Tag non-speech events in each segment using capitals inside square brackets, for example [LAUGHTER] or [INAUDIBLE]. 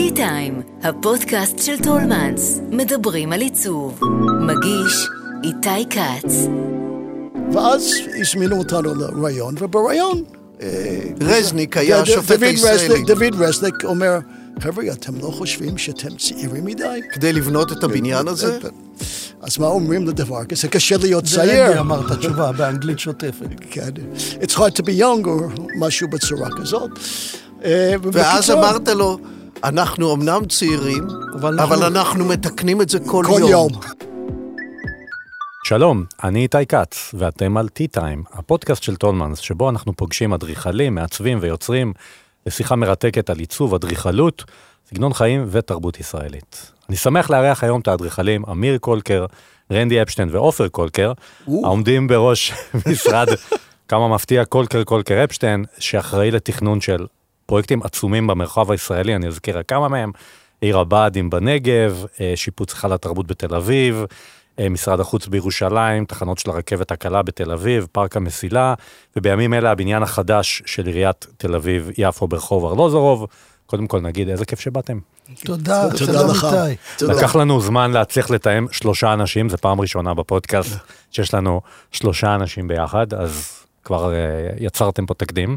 טי טיים, הפודקאסט של טולמנס, מדברים על עיצוב. מגיש איתי כץ. ואז הזמינו אותנו לראיון, ובראיון... אה, רזניק היה השופט הישראלי. דוד רזניק אומר, חבר'ה, אתם לא חושבים שאתם צעירים מדי? כדי לבנות את הבניין הזה? אז מה אומרים לדבר כזה? קשה להיות זה צעיר. אמר את התשובה באנגלית שוטפת. כן. It's hard to be young, או משהו בצורה כזאת. אה, ואז אמרת לו, אנחנו אמנם צעירים, אבל אבל אנחנו- אנחנו מתקנים את זה כל כל יום. יום. שלום, אני איתי כץ, ואתם על T-Time, הפודקאסט של טולמנס, שבו אנחנו פוגשים אדריכלים, מעצבים ויוצרים לשיחה מרתקת על עיצוב, אדריכלות, סגנון חיים ותרבות ישראלית. אני שמח לארח היום את האדריכלים אמיר קולקר, רנדי אפשטיין ועופר קולקר, העומדים בראש [LAUGHS] משרד, כמה מפתיע, קולקר קולקר אפשטיין, שאחראי לתכנון של פרויקטים עצומים במרחב הישראלי, אני אזכיר רק כמה מהם, עיר הבה"דים בנגב, אה, שיפוץ היכל התרבות בתל אביב, אה, משרד החוץ בירושלים, תחנות של הרכבת הקלה בתל אביב, פארק המסילה, ובימים אלה הבניין החדש של עיריית תל אביב-יפו ברחוב ארלוזורוב. קודם כל נגיד איזה כיף שבאתם. תודה, תודה לך. לקח לנו זמן להצליח לתאם שלושה אנשים, זו פעם ראשונה בפודקאסט שיש לנו שלושה אנשים ביחד, אז כבר אה, יצרתם פה תקדים.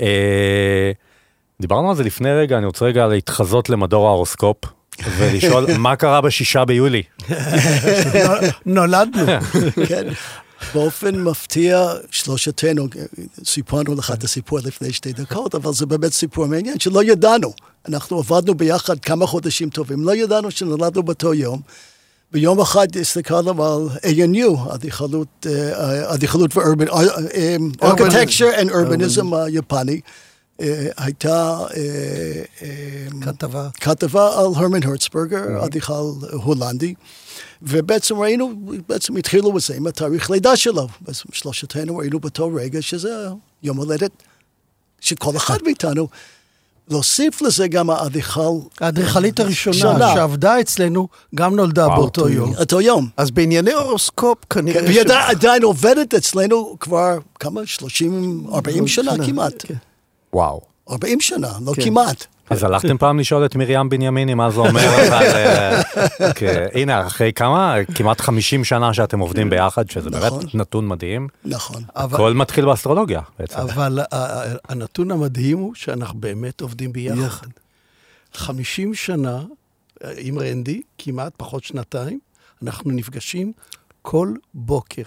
אה, דיברנו על זה לפני רגע, אני רוצה רגע להתחזות למדור ההורוסקופ. ולשאול [LAUGHS] מה קרה בשישה ביולי. [LAUGHS] נולדנו. [LAUGHS] כן. באופן מפתיע, שלושתנו, סיפרנו לך את הסיפור לפני שתי דקות, אבל זה באמת סיפור מעניין, שלא ידענו. אנחנו עבדנו ביחד כמה חודשים טובים, לא ידענו שנולדנו באותו יום. ביום אחד הסתכלנו על ANU, אדריכלות, אה, אדריכלות ואורבן, ארכיטקצ'ר and urbanism היפני. אה, הייתה אה, אה, כתבה. כתבה על הרמן הרצברגר, אדריכל הולנדי, ובעצם ראינו, בעצם התחילו בזה עם התאריך לידה שלו. בעצם שלושתנו ראינו באותו רגע שזה יום הולדת של כל אחד מאיתנו. להוסיף לזה גם האדריכל, האדריכלית הראשונה שונה. שעבדה אצלנו גם נולדה וואו, באותו אותו יום. אותו יום. אז בענייני הורוסקופ כנראה... והיא ש- עדיין- עדיין עובדת אצלנו כבר כמה? 30, 40 שנה שנה, כמעט. כן. וואו. 40 שנה, לא כן. כמעט. אז הלכתם פעם לשאול את מרים בנימיני מה זה אומר, [LAUGHS] אבל אה, הנה, אחרי כמה? כמעט 50 שנה שאתם עובדים ביחד, שזה נכון. באמת נתון מדהים. נכון. אבל- הכל מתחיל באסטרולוגיה בעצם. אבל ה- ה- הנתון המדהים הוא שאנחנו באמת עובדים ביחד. 50 שנה אה, עם רנדי, כמעט פחות שנתיים, אנחנו נפגשים כל בוקר,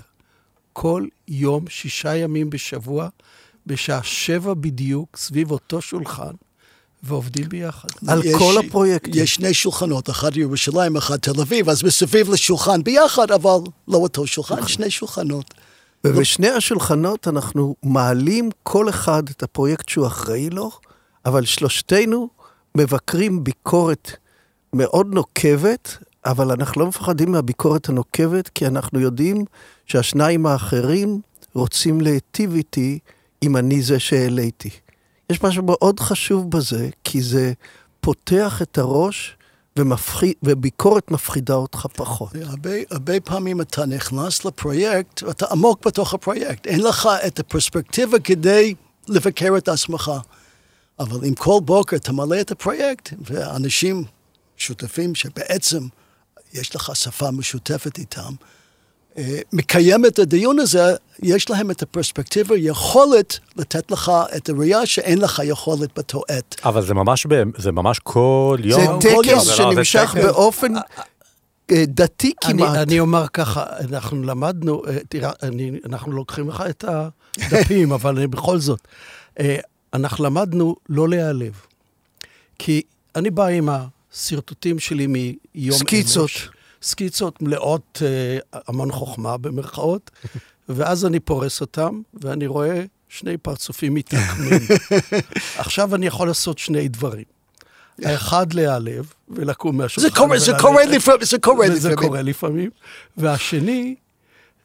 כל יום, שישה ימים בשבוע, בשעה שבע בדיוק, סביב אותו שולחן, ועובדים ביחד. על יש- כל הפרויקטים. יש שני שולחנות, אחד ירושלים, אחד תל אביב, אז מסביב לשולחן ביחד, אבל לא אותו שולחן, שני שולחנות. ובשני השולחנות אנחנו מעלים כל אחד את הפרויקט שהוא אחראי לו, אבל שלושתנו מבקרים ביקורת מאוד נוקבת, אבל אנחנו לא מפחדים מהביקורת הנוקבת, כי אנחנו יודעים שהשניים האחרים רוצים להיטיב איתי אם אני זה שהעליתי. יש משהו מאוד חשוב בזה, כי זה פותח את הראש ומפחיד, וביקורת מפחידה אותך פחות. הרבה, הרבה פעמים אתה נכנס לפרויקט, ואתה עמוק בתוך הפרויקט. אין לך את הפרספקטיבה כדי לבקר את עצמך. אבל אם כל בוקר אתה מלא את הפרויקט, ואנשים שותפים שבעצם יש לך שפה משותפת איתם, מקיים את הדיון הזה, יש להם את הפרספקטיבה, יכולת לתת לך את הראייה שאין לך יכולת באותו עת. אבל זה ממש, ב- זה ממש כל יום. זה. טקס לא, זה שנמשך טקס. באופן אה, דתי אני, כמעט. אני אומר ככה, אנחנו למדנו, אה, תראה, אני, אנחנו לוקחים לך את הדפים, [LAUGHS] אבל אה, בכל זאת, אה, אנחנו למדנו לא להיעלב. כי אני בא עם השרטוטים שלי מיום. אמש, סקיצות מלאות אה, המון חוכמה במרכאות, [LAUGHS] ואז אני פורס אותם, ואני רואה שני פרצופים מתעקמים. [LAUGHS] עכשיו אני יכול לעשות שני דברים. האחד להיעלב ולקום מהשולחן. זה קורה, זה וללכת. קורה לפעמים, זה קורה לפעמים. קורה לפעמים. והשני,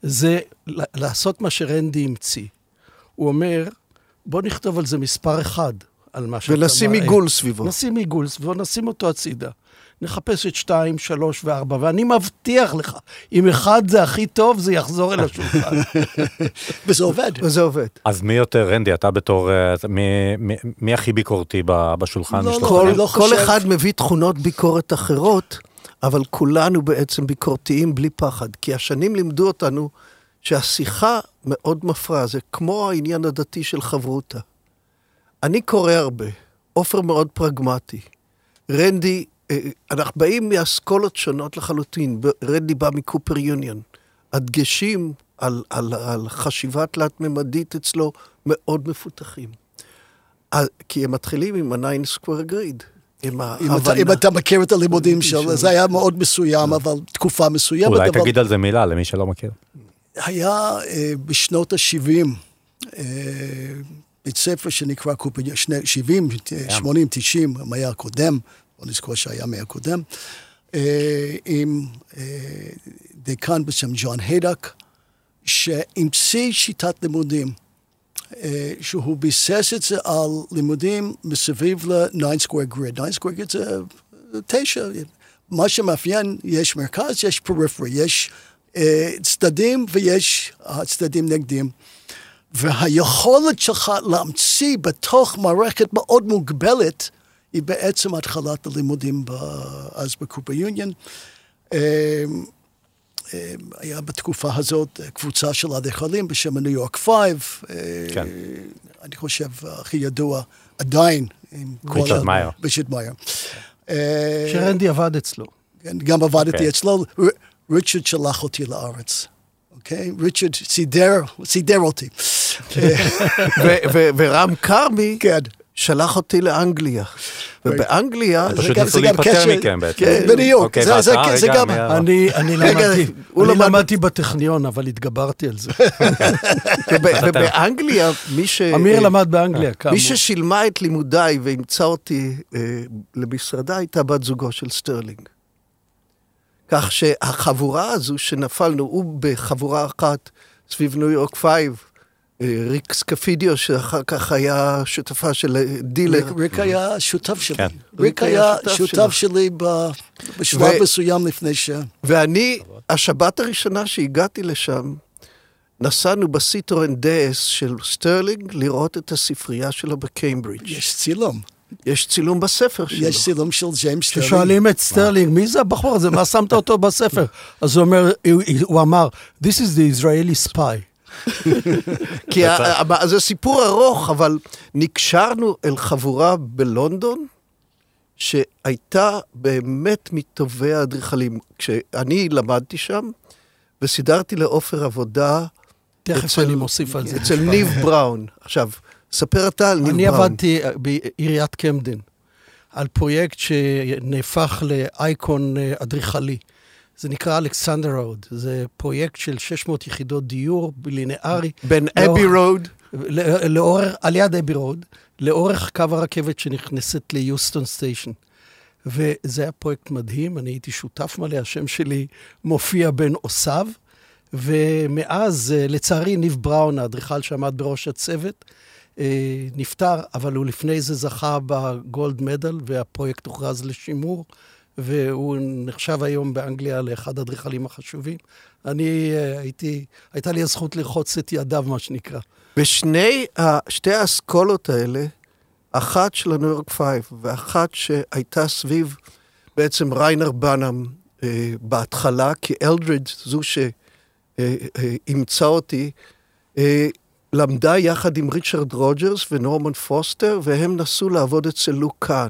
זה לעשות מה שרנדי המציא. הוא אומר, בוא נכתוב על זה מספר אחד, על מה שאתה ולשים מראה. עיגול סביבו. נשים עיגול סביבו, נשים אותו הצידה. נחפש את שתיים, שלוש וארבע, ואני מבטיח לך, אם אחד זה הכי טוב, זה יחזור אל השולחן. [LAUGHS] וזה עובד. וזה עובד. אז מי יותר, רנדי, אתה בתור, אה, מי, מי, מי הכי ביקורתי בשולחן? לא? לא, כל, לא כל אחד מביא תכונות ביקורת אחרות, אבל כולנו בעצם ביקורתיים בלי פחד. כי השנים לימדו אותנו שהשיחה מאוד מפרה, זה כמו העניין הדתי של חברותה. אני קורא הרבה, עופר מאוד פרגמטי. רנדי, אנחנו באים מאסכולות שונות לחלוטין. רנדי בא מקופר יוניון. הדגשים על, על, על חשיבה תלת-ממדית אצלו מאוד מפותחים. אה, כי הם מתחילים עם ה-9 square grid. עם אם אתה. אם אתה מכיר את הלימודים שלו, זה היה מאוד מסוים, אבל תקופה מסוימת. אולי אבל תגיד על זה מילה למי שלא מכיר. היה אה, בשנות ה-70 אה, בית ספר שנקרא קופר, שני- 70, אה, 80, 90, המאה הקודם, בוא נזכור שהיה המאה הקודם, אה, עם אה, דיקן בשם ג'ון היידק, שהמציא שיטת לימודים. אה, שהוא ביסס את זה על לימודים מסביב ל-9 square grid. 9 square grid זה תשע. מה שמאפיין, יש מרכז, יש פריפרי, יש אה, צדדים ויש צדדים נגדיים. והיכולת שלך להמציא בתוך מערכת מאוד מוגבלת, היא בעצם התחלת הלימודים ב- אז בקופר יוניון. אה, אה, היה בתקופה הזאת קבוצה של אדריכלים בשם הניו יורק פייב. כן. אני חושב הכי ידוע עדיין. עם כל ריצ'רד מאייר. ריצ'רד מאייר. שרנדי עבד אצלו. כן, גם עבדתי אוקיי. אצלו, ריצ'רד שלח אותי לארץ. אוקיי? ריצ'רד סידר, סידר אותי. [LAUGHS] ורם כרמי כן. שלח אותי לאנגליה. ובאנגליה... פשוט ניסו להיפטר מכם בעצם. כן, בדיוק. אוקיי, זה- גם- אני, למדתי, בטכניון, אבל התגברתי על זה. [LAUGHS] וב- ובאנגליה, מי ש... אמיר למד באנגליה, כאמור. מי ששילמה את לימודיי ואימצה אותי אה, למשרדה הייתה בת זוגו של סטרלינג. כך שהחבורה הזו שנפלנו, הוא בחבורה אחת סביב ניו יורק פייב, ריק סקופידיו, שאחר כך היה שותפה של דילר. ריק- ריק היה שותף שלי. כן. ריק היה שותף שלי בשלב ו- מסוים לפני ש... ואני, השבת הראשונה שהגעתי לשם, נסענו בסיטרואן DS של סטרלינג לראות את הספרייה שלו בקיימברידג'. יש צילום. יש צילום בספר שלו. יש צילום של ג'יימס סטרלינג. כששואלים את סטרלינג, מי זה הבחור הזה? מה שמת אותו בספר? אז הוא אומר, הוא אמר, This is the Israeli spy. [LAUGHS] כי זה סיפור ארוך, אבל נקשרנו אל חבורה בלונדון, שהייתה באמת מטובי האדריכלים. כשאני למדתי שם, וסידרתי לעופר עבודה תכף אצל- אני מוסיף על זה. אצל ניב בראון. עכשיו, ספר אתה על ניב אני בראון. עבדתי אה, בעיריית קמדן על פרויקט שנהפך לאייקון אה, אדריכלי. זה נקרא אלכסנדרה רוד. זה פרויקט של 600 יחידות דיור בלינארי. בין אבי רוד, לאורך, על יד אבי רוד, לאורך קו הרכבת שנכנסת ליוסטון סטיישן. וזה היה פרויקט מדהים, אני הייתי שותף מלא, השם שלי מופיע בין עושיו, ומאז, אה, לצערי, ניב בראון, האדריכל שעמד בראש הצוות, אה, נפטר, אבל הוא לפני זה זכה ב gold medal, והפרויקט הוכרז לשימור, והוא נחשב היום באנגליה לאחד האדריכלים החשובים. אני אה, הייתי, הייתה לי הזכות לרחוץ את ידיו, מה שנקרא. ושני, ה- שתי האסכולות האלה, אחת של הניו יורק פייב ואחת שהייתה סביב בעצם ריינר בנאם אה, בהתחלה, כי אלדריד, זו שאימצה אותי, אה, למדה יחד עם ריצ'רד רוג'רס ונורמן פוסטר, והם נסעו לעבוד אצל לואי קאן.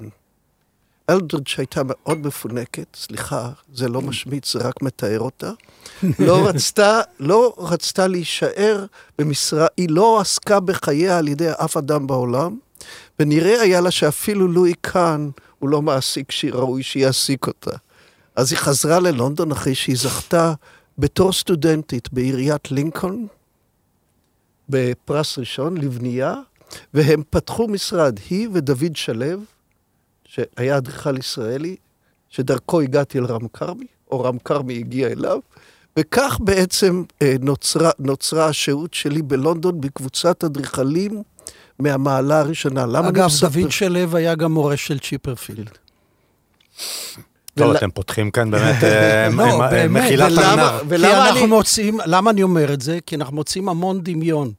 אלדריד שהייתה מאוד מפונקת, סליחה, זה לא משמיץ, זה רק מתאר אותה, לא [LAUGHS] רצתה, לא רצתה להישאר במשרה, היא לא הועסקה בחייה על ידי אף אדם בעולם, ונראה היה לה שאפילו לואי קאן הוא לא מעסיק שראוי שיעסיק אותה. אז היא חזרה ללונדון אחרי שהיא זכתה בתור סטודנטית בעיריית לינקולן, בפרס ראשון לבנייה, והם פתחו משרד, היא ודוד שלו, שהיה אדריכל ישראלי, שדרכו הגעתי אל רם כרמי, או רם כרמי הגיע אליו, וכך בעצם אה, נוצרה, נוצרה השהות שלי בלונדון בקבוצת אדריכלים מהמעלה הראשונה. למה אגב, מספר? דוד שלו היה גם מורה של צ'יפרפילד. טוב, אתם פותחים כאן באמת אה, [LAUGHS] לא, מחילת הנער. כי ולמה אנחנו אני- מוצאים, למה אני אומר את זה? כי אנחנו מוצאים המון דמיון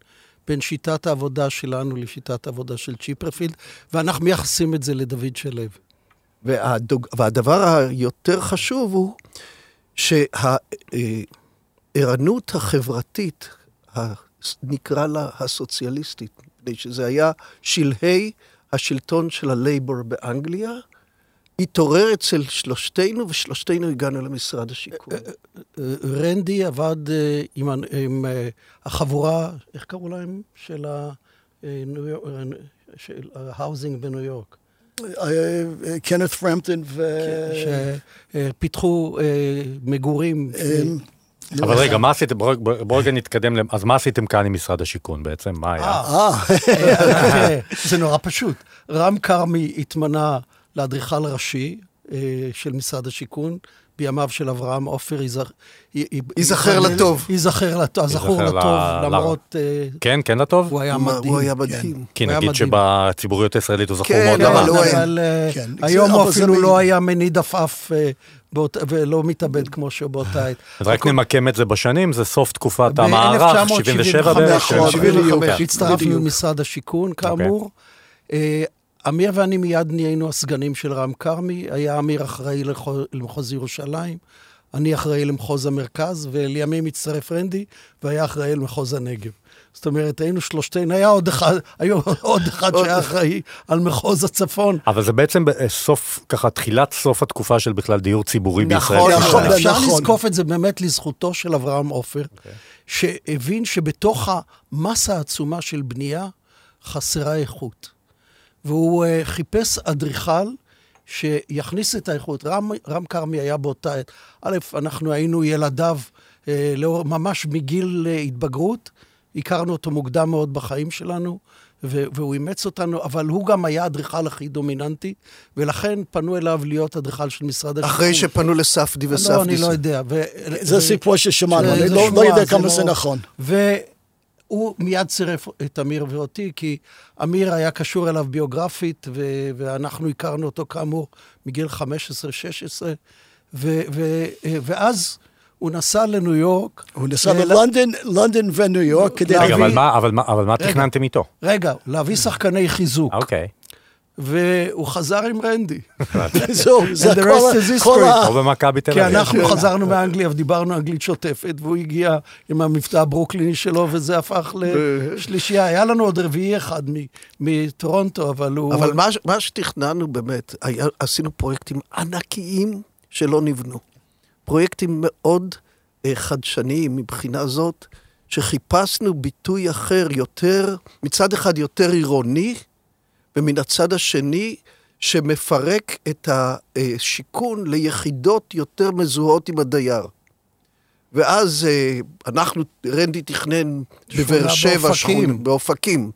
בין שיטת העבודה שלנו לשיטת העבודה של צ'יפרפילד, ואנחנו מייחסים את זה לדוד שלו. והדוג... והדבר היותר חשוב הוא שהערנות החברתית, נקרא לה הסוציאליסטית, שזה היה שלהי השלטון של הלייבור באנגליה, התעורר אצל שלושתנו, ושלושתנו הגענו למשרד השיכון. אה, רנדי עבד אה, עם, ה- עם אה, החבורה, איך קראו להם? של. אה, אה, ה housing בניו יורק. קנת פרמפטון ו... שפיתחו אה, מגורים. אבל רגע, מה עשיתם, בואו רגע נתקדם, אז מה עשיתם כאן עם משרד השיכון בעצם? מה היה? אה, אה, [LAUGHS] זה נורא פשוט. רם כרמי התמנה לאדריכל ראשי אה, של משרד השיכון, בימיו של אברהם עופר ייזכר לטוב. ייזכר לטוב, זכור לטוב, למרות... אה, כן, כן לטוב? הוא היה מדהים. הוא היה מדהים. כי הוא היה נגיד. שבציבוריות הישראלית הוא זכור כן, מאוד אבל לרע. אבל אה, כן, היום זה- הוא אבל זה אפילו לא היה מניד עפעף באות- ולא מתאבד כמו שהוא באותה עת. אז רק נמקם את זה בשנים, זה סוף תקופת המערך, 77 בערך. נכון, 75. כן. הצטרפנו בדיוק. למשרד השיכון, כאמור. אה, אמיר ואני מיד נהיינו הסגנים של רם כרמי. היה אמיר אחראי למחוז ירושלים, אני אחראי למחוז המרכז, ולימים הצטרף רנדי, והיה אחראי למחוז הנגב. זאת אומרת, היינו שלושתנו, היה עוד אחד, [LAUGHS] היו עוד אחד שהיה אחראי על מחוז הצפון. אבל זה בעצם בסוף, ככה, תחילת סוף התקופה של בכלל דיור ציבורי נכון, בישראל. נכון. אבל אפשר נכון. לזקוף את זה באמת לזכותו של אברהם עופר, שהבין שבתוך המסה העצומה של בנייה חסרה איכות. והוא uh, חיפש אדריכל שיכניס את האיכות. רם, רם כרמי היה באותה עת. א', אנחנו היינו ילדיו uh, לאור, ממש מגיל uh, התבגרות, הכרנו אותו מוקדם מאוד בחיים שלנו, ו- והוא אימץ אותנו, אבל הוא גם היה האדריכל הכי דומיננטי, ולכן פנו אליו להיות אדריכל של משרד השיכון. אחרי שפנו לספדי וספדי. לא, אני לא יודע. ו- זה ו- סיפור ששמענו, זה- אני זה לא- לא יודע זה כמה לא- זה נכון. והוא מיד צירף את אמיר ואותי, כי אמיר היה קשור אליו ביוגרפית, ו- ואנחנו הכרנו אותו כאמור מגיל 15-16, ו- ו- ואז הוא נסע לניו יורק. הוא נסע ללונדון, לונדון וניו יורק כדי רגע, להביא- אבל מה- אבל מה- אבל מה תכננתם איתו? רגע, להביא שחקני חיזוק, אוקיי. והוא חזר עם רנדי. [LAUGHS] זהו, זה And the כל rest ה-. או במכבי תל כי אביב. אנחנו חזרנו מאנגליה ודיברנו אנגלית שוטפת, והוא הגיע עם המבטא הברוקליני שלו, וזה הפך לשלישייה. היה לנו עוד רביעי אחד מ- מטורונטו, אבל הוא... אבל מה, מה שתכננו באמת, עשינו פרויקטים ענקיים שלא נבנו. פרויקטים מאוד אה, חדשניים מבחינה זאת, שחיפשנו ביטוי אחר, יותר, מצד אחד יותר עירוני, ומן הצד השני, שמפרק את השיכון ליחידות יותר מזוהות עם הדייר. ואז אה, אנחנו, רנדי תכנן בבאר שבע. שכונה, באופקים,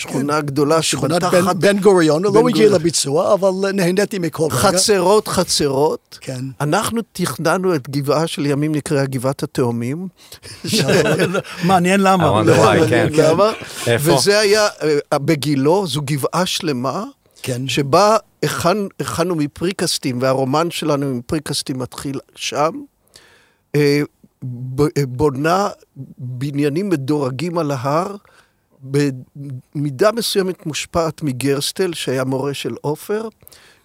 שכונה גדולה שכונת שבנתה בן- בן גוריון, לא בן הגיע גוריון. לביצוע, אבל נהניתי מכל רגע. חצרות, חצרות. כן. אנחנו תכננו את גבעה שלימים נקראה גבעת התאומים. [LAUGHS] מעניין למה. I wonder why, כן. למה? איפה? וזה היה אה, בגילו, זו גבעה שלמה, כן. שבה הכן- הכנו מפריקסטים, והרומן שלנו מפריקסטים מתחיל שם. אה, אה, בונה בניינים מדורגים על ההר, במידה מסוימת מושפעת מגרסטל, שהיה מורה של עופר,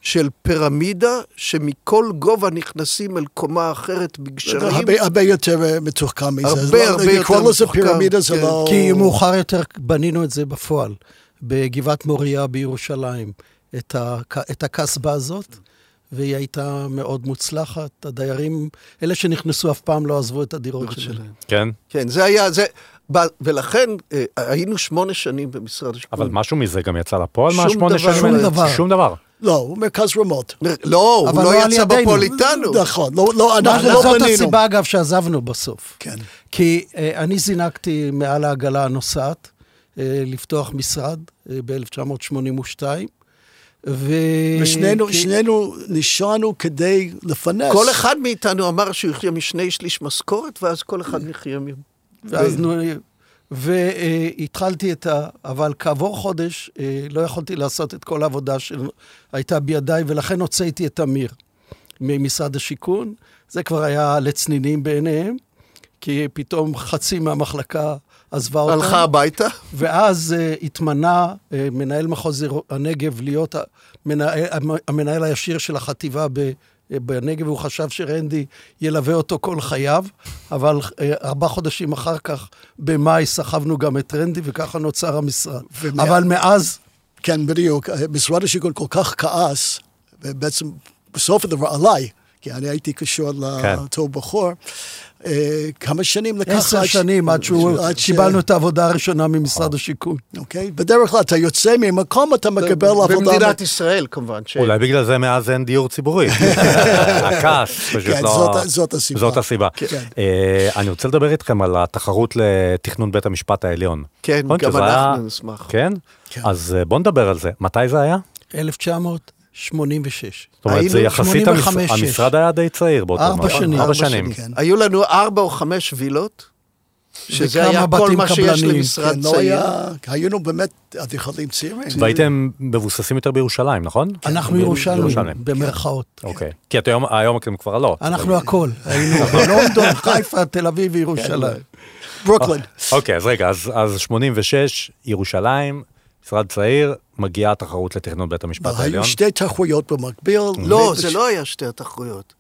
של פירמידה, שמכל גובה נכנסים אל קומה אחרת בגשרים. הרבה- הרבה יותר מתוחכם מזה. הרבה, אז לא- הרבה לקרוא יותר לזה מתוחכם, פירמידה זה כן. לא... כי מאוחר יותר בנינו את זה בפועל, בגבעת מוריה בירושלים, את, הק... את הקסבה הזאת, והיא הייתה מאוד מוצלחת. הדיירים, אלה שנכנסו אף פעם לא עזבו את הדירות שלהם. כן? כן, זה היה, זה, ולכן אה, היינו שמונה שנים במשרד השיכון. אבל משהו מזה גם יצא לפועל מהשמונה שנים שום? דבר. שום דבר. לא, הוא מרכז רמות. לא, הוא לא לא יצא. בפוליטנו. נכון, לא, לא, אנחנו לא זאת בנינו. הסיבה, אגב, שעזבנו בסוף. כן. כי אה, אני זינקתי מעל העגלה הנוסעת אה, לפתוח משרד אה, ב-1982, ו... ושנינו כי- שנינו נשארנו כדי לפנס. כל אחד מאיתנו אמר שהוא יחיה משני שליש משכורת, ואז כל אחד יחיה מ... ואז נו... והתחלתי את ה... אבל כעבור חודש אה, לא יכולתי לעשות את כל העבודה שהייתה בידיי, ולכן הוצאתי את אמיר. ממשרד השיכון. זה כבר היה לצנינים בעיניהם, כי פתאום חצי מהמחלקה עזבה אותם. הלכה הביתה? ואז uh, התמנה uh, מנהל מחוז הנגב להיות המנהל, המנהל הישיר של החטיבה בנגב, והוא חשב שרנדי ילווה אותו כל חייו, אבל uh, ארבעה חודשים אחר כך, במאי, סחבנו גם את רנדי, וככה נוצר המשרד. ומה... אבל מאז... כן, בדיוק. משרד השיכון כל כך כעס, ובעצם בסוף הדבר עליי, כי אני הייתי קשור כן. לאותו בחור. אה, כמה שנים לקח... עשר שנים עד שקיבלנו את העבודה הראשונה ממשרד השיכון. אוקיי, בדרך כלל אתה יוצא ממקום, אתה מקבל עבודה... במדינת ישראל כמובן. אולי בגלל זה מאז אין דיור ציבורי. [LAUGHS] הכעס פשוט כן, לא... זאת הסיבה. זאת הסיבה. כן. אה, אני רוצה לדבר איתכם על התחרות לתכנון בית המשפט העליון. כן, גם אנחנו נשמח. כן? אז אה, בוא נדבר על זה. מתי זה היה? 1900. 86. זאת אומרת, זה יחסית המשרד היה די צעיר באותו ארבע שנים. ארבע שנים. כן. היו לנו ארבע או חמש וילות, שזה היה כל מה שיש למשרד כן, לא צעיר. היינו באמת אדריכלים צעירים. והייתם מבוססים יותר בירושלים, נכון? אנחנו ירושלמים, במרכאות. אוקיי. כי היום אתם כבר לא. אנחנו הכל. [LAUGHS] היינו לונדון, חיפה, תל אביב וירושלים. ברוקלין. אוקיי, אז רגע, אז 86, ירושלים, משרד צעיר, מגיעה תחרות לתכנון בית המשפט העליון. היו שתי תחרויות במקביל. לא, זה לא היה שתי התחרויות.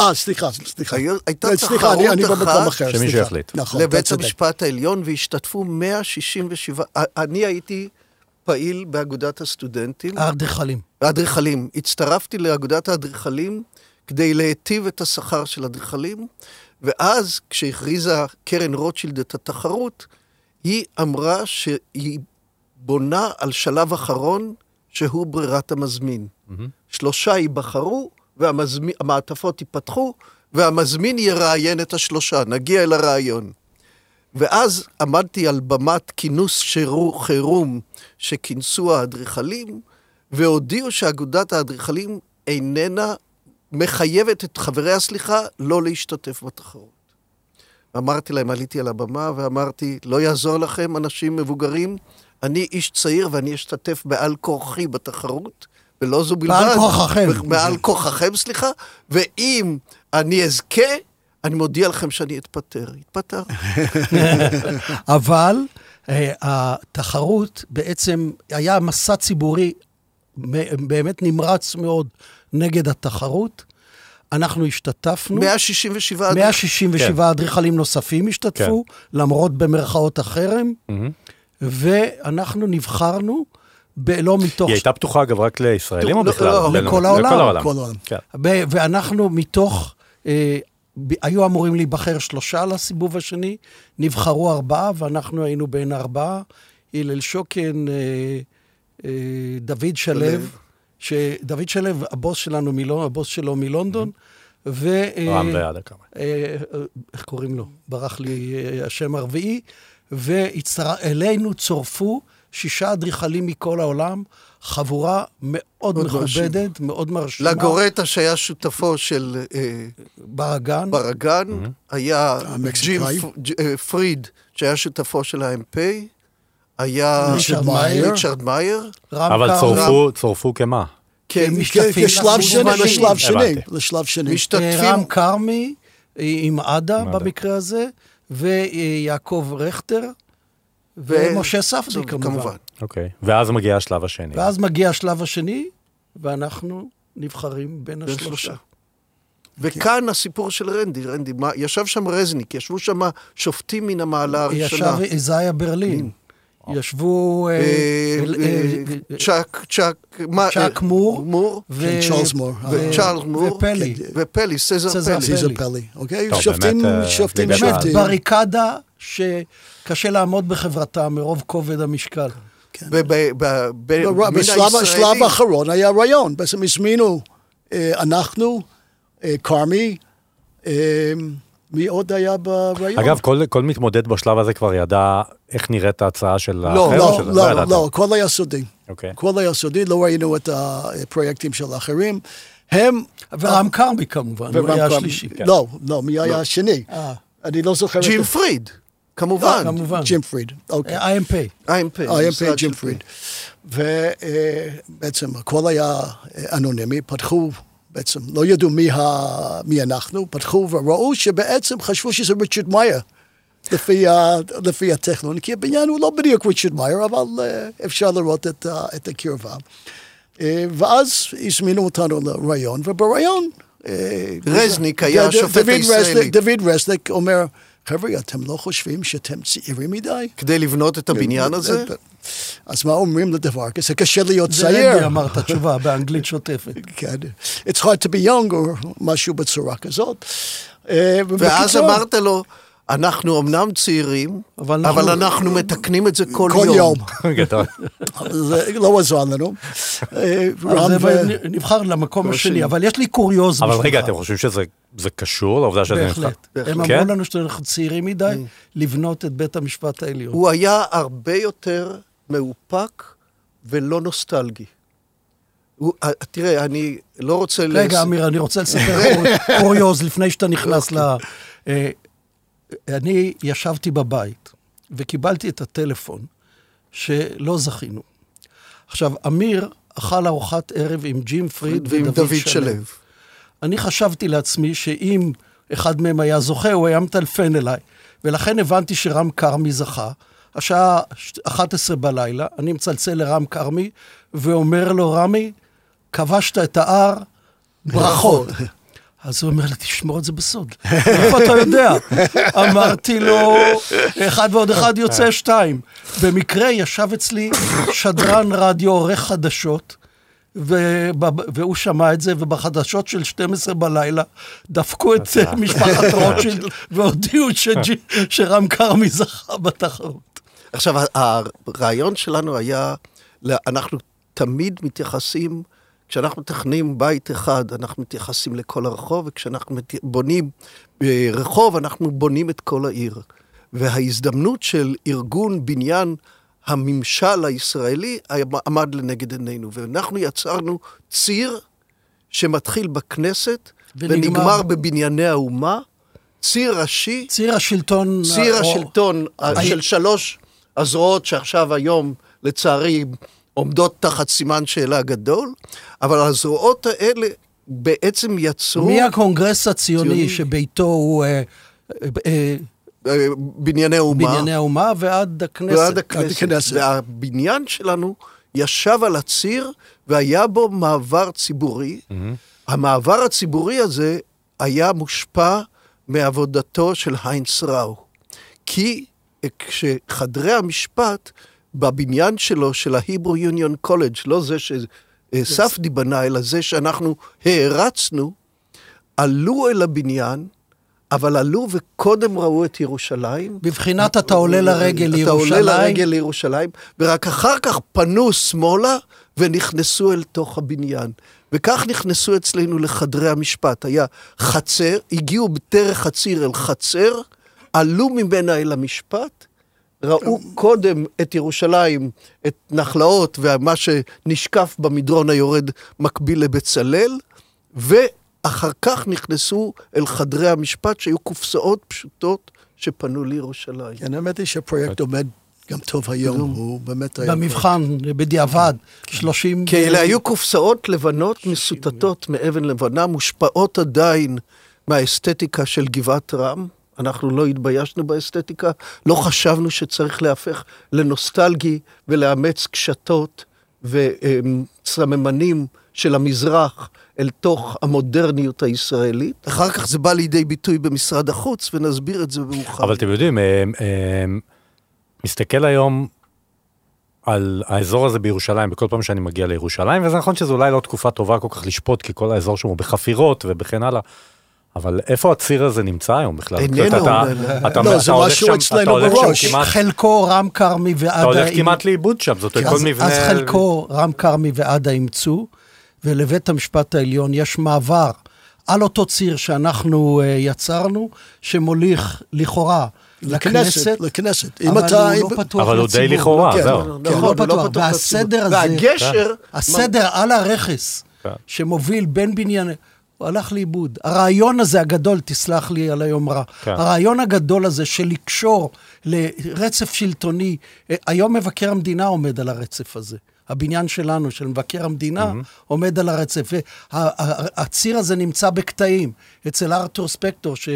אה, סליחה, סליחה. הייתה תחרות אחת אני במקום אחר, שמישהו יחליט. נכון, לבית המשפט העליון, והשתתפו 167, אני הייתי פעיל באגודת הסטודנטים. האדריכלים. האדריכלים. הצטרפתי לאגודת האדריכלים כדי להיטיב את השכר של האדריכלים, ואז כשהכריזה קרן רוטשילד את התחרות, היא אמרה שהיא בונה על שלב אחרון, שהוא ברירת המזמין. Mm-hmm. שלושה ייבחרו, והמעטפות ייפתחו, והמזמין יראיין את השלושה, נגיע אל הרעיון. ואז עמדתי על במת כינוס שירו, חירום שכינסו האדריכלים, והודיעו שאגודת האדריכלים איננה מחייבת את חברי הסליחה לא להשתתף בתחרות. אמרתי להם, עליתי על הבמה ואמרתי, לא יעזור לכם, אנשים מבוגרים, אני איש צעיר ואני אשתתף בעל כורחי בתחרות, ולא זו בלבד. בעל כורחכם. בעל כורחכם, סליחה, ואם אני אזכה, אני מודיע לכם שאני אתפטר. אתפטר. [LAUGHS] אבל uh, התחרות בעצם היה מסע ציבורי באמת נמרץ מאוד נגד התחרות. אנחנו השתתפנו. 167 אדריכלים. 167 כן. אדריכלים נוספים השתתפו, כן. למרות במרכאות החרם. Mm-hmm. ואנחנו נבחרנו, ב- לא מתוך... היא הייתה פתוחה, אגב, רק לישראלים או בכלל? לא, לכל העולם. לכל העולם. כן. ואנחנו מתוך... אה, היו אמורים להיבחר שלושה לסיבוב השני, נבחרו ארבעה, ואנחנו היינו בין ארבעה. הלל שוקן, אה, אה, דוד שלו, שדוד שלו, הבוס שלנו, מלונ... הבוס שלו מלונדון, ו... רם ועד הכמה. איך קוראים לו? ברח לי השם הרביעי. ואלינו צורפו שישה אדריכלים מכל העולם, חבורה מאוד מכובדת, מאוד מרשימה. לגורטה שהיה שותפו של... אה, ברגן. ברגן, mm-hmm. היה ג'ים אה, פריד, שהיה שותפו של ה-MP, היה ריצ'רד מאייר. אבל צורפו, צורפו כמה? כמשתתפים. כשלב שני, לשלב שני. לשלב שני. משתתפים. רם כרמי עם עדה במקרה הזה. ויעקב רכטר, ומשה ספדי כמובן. כמובן. אוקיי, ואז מגיע השלב השני. ואז מגיע השלב השני, ואנחנו נבחרים בין השלושה. וכאן הסיפור של רנדי, רנדי, מה, ישב שם רזניק, ישבו שם שופטים מן המעלה הראשונה. ישב איזיה ברלין. ישבו... אה, אה, צ'אק, צ'אק, צ'אק מור. מור. צ'ארלס מור. וצ'ארלס מור. ופלי. ופלי, סזר פלי. סזר פלי, אוקיי? שופטים, שופטים, באמת בריקדה שקשה לעמוד בחברתה מרוב כובד המשקל. כן. בשלב האחרון היה רעיון, בעצם הזמינו אנחנו, כרמי, מי עוד היה ברעיון? אגב, כל, כל מתמודד בשלב הזה כבר ידע איך נראית ההצעה של לא, האחר? לא, של... לא, לא, לא, הכל היה סודי. אוקיי. הכל היה סודי, לא ראינו את הפרויקטים של האחרים. הם... ורם כרמי כמובן, הוא היה השלישי. כן. לא, לא, מי היה לא. השני? אה. אני לא זוכר... ג'ים פריד. כמובן. כמובן. ג'ים פריד, אוקיי. IMP. IMP. IMP, ג'ים פריד. ובעצם הכל היה אנונימי, פתחו בעצם לא ידעו מי, ה... מי אנחנו, פתחו וראו שבעצם חשבו שזה ריצ'רד מאייר. לפי, ה... לפי הטכנון, כי הבניין הוא לא בדיוק ריצ'רד מאייר, אבל uh, אפשר לראות את, uh, את הקרבה. Uh, ואז הזמינו אותנו לראיון, ובראיון... Uh, רזניק היה השופט הישראלי. דוד רזניק אומר, חבר'ה, אתם לא חושבים שאתם צעירים מדי? כדי לבנות את הבניין הזה? אז מה אומרים לדבר כזה? קשה להיות צעיר. זה רבי אמר את התשובה באנגלית שוטפת. [LAUGHS] כן. It's hard to be young, או משהו בצורה כזאת. ואז אמרת לו, אנחנו אמנם צעירים, אבל, אנחנו, מתקנים את זה כל, כל יום. יום. [LAUGHS] גדול. זה לא עזר לנו. אז זה נבחר למקום השני, אבל יש לי קוריוז אבל רגע, אתם חושבים שזה קשור לעובדה שזה נבחר? בהחלט. הם אמרו לנו שאנחנו צעירים מדי לבנות את בית המשפט העליון. הוא היה הרבה יותר מאופק ולא נוסטלגי. הוא, תראה, אני לא רוצה... רגע, לס... אמיר, אני רוצה לספר [LAUGHS] קוריוז לפני שאתה נכנס ל... אני ישבתי בבית וקיבלתי את הטלפון שלא זכינו. עכשיו, אמיר אכל ארוחת ערב עם ג'ים פריד ודוד שלו. אני חשבתי לעצמי שאם אחד מהם היה זוכה, הוא היה מטלפן אליי. ולכן הבנתי שרם כרמי זכה. השעה 11 בלילה, אני מצלצל לרם כרמי ואומר לו, רמי, כבשת את ההר, ברכות. [LAUGHS] אז הוא אומר לי, תשמור את זה בסוד. איפה אתה יודע? אמרתי לו, אחד ועוד אחד יוצא שתיים. במקרה ישב אצלי שדרן רדיו עורך חדשות, והוא שמע את זה, ובחדשות של 12 בלילה דפקו את משפחת רוטשילד והודיעו שרם כרמי זכה בתחרות. עכשיו, הרעיון שלנו היה, אנחנו תמיד מתייחסים כשאנחנו מתכננים בית אחד, אנחנו מתייחסים לכל הרחוב, וכשאנחנו בונים רחוב, אנחנו בונים את כל העיר. וההזדמנות של ארגון בניין הממשל הישראלי עמד לנגד עינינו, ואנחנו יצרנו ציר שמתחיל בכנסת ונגמר, ונגמר בבנייני האומה, ציר ראשי. ציר השלטון. ציר השלטון או... של שלוש הזרועות שעכשיו היום, לצערי, עומדות תחת סימן שאלה גדול, אבל הזרועות האלה בעצם יצרו... מהקונגרס הציוני, ציוני. שביתו הוא... אה, אה, אה, בנייני האומה. בנייני האומה ועד הכנסת. ועד הכנסת. והבניין שלנו ישב על הציר והיה בו מעבר ציבורי. Mm-hmm. המעבר הציבורי הזה היה מושפע מעבודתו של היינץ ראו. כי כשחדרי המשפט בבניין שלו, של ההיברו יוניון קולג', לא זה שספדי בנה, אלא זה שאנחנו הערצנו, עלו אל הבניין, אבל עלו וקודם ראו את ירושלים. בבחינת אתה עולה לרגל לירושלים. אתה עולה לרגל לירושלים, ורק אחר כך פנו שמאלה ונכנסו אל תוך הבניין. וכך נכנסו אצלנו לחדרי המשפט. היה חצר, הגיעו בדרך הציר אל חצר, עלו ממנה אל המשפט, ראו קודם את ירושלים, את נחלאות ומה שנשקף במדרון היורד מקביל לבצלאל, ואחר כך נכנסו אל חדרי המשפט שהיו קופסאות פשוטות שפנו לירושלים. כן, האמת היא שהפרויקט עומד גם טוב היום, הוא באמת היה... במבחן, בדיעבד, 30... כי אלה היו קופסאות לבנות מסוטטות מאבן לבנה, מושפעות עדיין מהאסתטיקה של גבעת רם. אנחנו לא התביישנו באסתטיקה, לא חשבנו שצריך להפך לנוסטלגי ולאמץ קשתות וסממנים של המזרח אל תוך המודרניות הישראלית. אחר כך זה בא לידי ביטוי במשרד החוץ, ונסביר את זה במאוחר. אבל אתם יודעים, אה, אה, מסתכל היום על האזור הזה בירושלים, בכל פעם שאני מגיע לירושלים, וזה נכון שזו אולי לא תקופה טובה כל כך לשפוט, כי כל האזור שם הוא בחפירות וכן הלאה. אבל איפה הציר הזה נמצא היום בכלל? איננו. לא, זה משהו אצלנו בראש. חלקו רם כרמי ועדה... אתה הולך כמעט לאיבוד שם, זאת כל מבנה... אז חלקו רם כרמי ועדה אימצו, ולבית המשפט העליון יש מעבר על אותו ציר שאנחנו יצרנו, שמוליך לכאורה לכנסת, לכנסת. אבל הוא לא פתוח לציבור. אבל הוא די לכאורה, כן, זהו. לא, לא, לא פתוח. והסדר הזה, והגשר, הסדר על הרכס, שמוביל בין בנייני... הוא הלך לאיבוד. הרעיון הזה הגדול, תסלח לי על היומרה, כן. הרעיון הגדול הזה של לקשור לרצף שלטוני, היום מבקר המדינה עומד על הרצף הזה. הבניין שלנו, של מבקר המדינה, עומד על הרצף. והציר הזה נמצא בקטעים. אצל ארתור ספקטור, ש...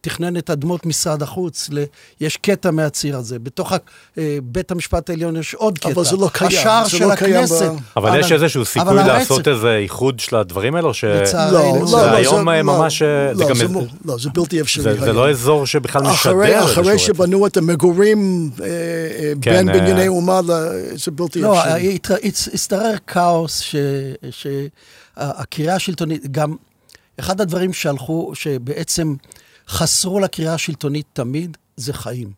תכנן את אדמות משרד החוץ, ל... יש קטע מהציר הזה. בתוך. אה, בית המשפט העליון יש עוד קטע. אבל זה לא קיים, השער זה של לא הכנסת. ב- אבל יש איזשהו סיכוי אבל לעשות הרצף- איזה איחוד של הדברים האלו, ש... לצערנו. לא, לא, זה לא, היום זה- אה, לא, ממש, אה, זה לא, גם- זה מ- לא, זה בלתי אפשרי. זה, זה היום. לא אזור שבכלל משדר אחרי, איזשהו אחרי. שבנו את המגורים אה, אה, כן, בין אה, בנייני אומה, זה בלתי לא, אפשרי. הת- השתרר כאוס שהקריאה השלטונית, גם אחד הדברים שהלכו, שבעצם חסרו לקריאה השלטונית תמיד, זה חיים.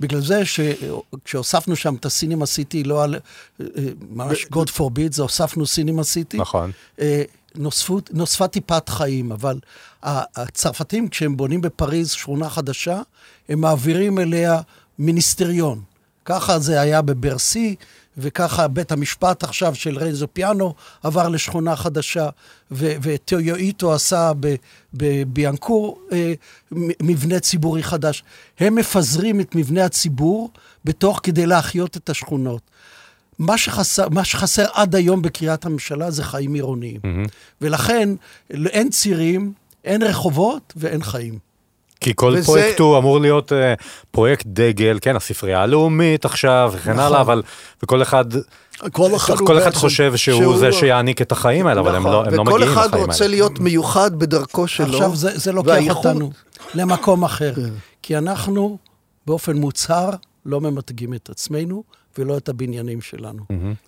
בגלל זה שכשהוספנו שם את הסינמה סיטי, לא על, ממש God forbid, זה הוספנו סינמה סיטי. נכון. אה, נוספו, נוספה טיפת חיים, אבל הצרפתים, כשהם בונים בפריז שכונה חדשה, הם מעבירים אליה מיניסטריון. ככה זה היה בברסי, וככה בית המשפט עכשיו של רנזו פיאנו עבר לשכונה חדשה, וטויו איטו עשה בביאנקור אה, מבנה ציבורי חדש. הם מפזרים את מבנה הציבור בתוך כדי להחיות את השכונות. מה שחסר, מה שחסר עד היום בקריית הממשלה זה חיים עירוניים. Mm-hmm. ולכן אין צירים, אין רחובות ואין חיים. כי כל וזה- פרויקט הוא אמור להיות אה, פרויקט דגל, כן, הספרייה הלאומית עכשיו וכן נכון. הלאה, אבל וכל אחד, כל אחד כל אחד חושב שהוא שהוא- זה שיעניק את החיים האלה, אבל הם נכון, לא, הם לא וכל מגיעים אחד לחיים רוצה האלה. להיות מיוחד בדרכו שלו. עכשיו זה, זה לוקח והייחוד- אותנו למקום אחר. כי אנחנו באופן מוצהר לא ממתגים את עצמנו ולא את הבניינים שלנו.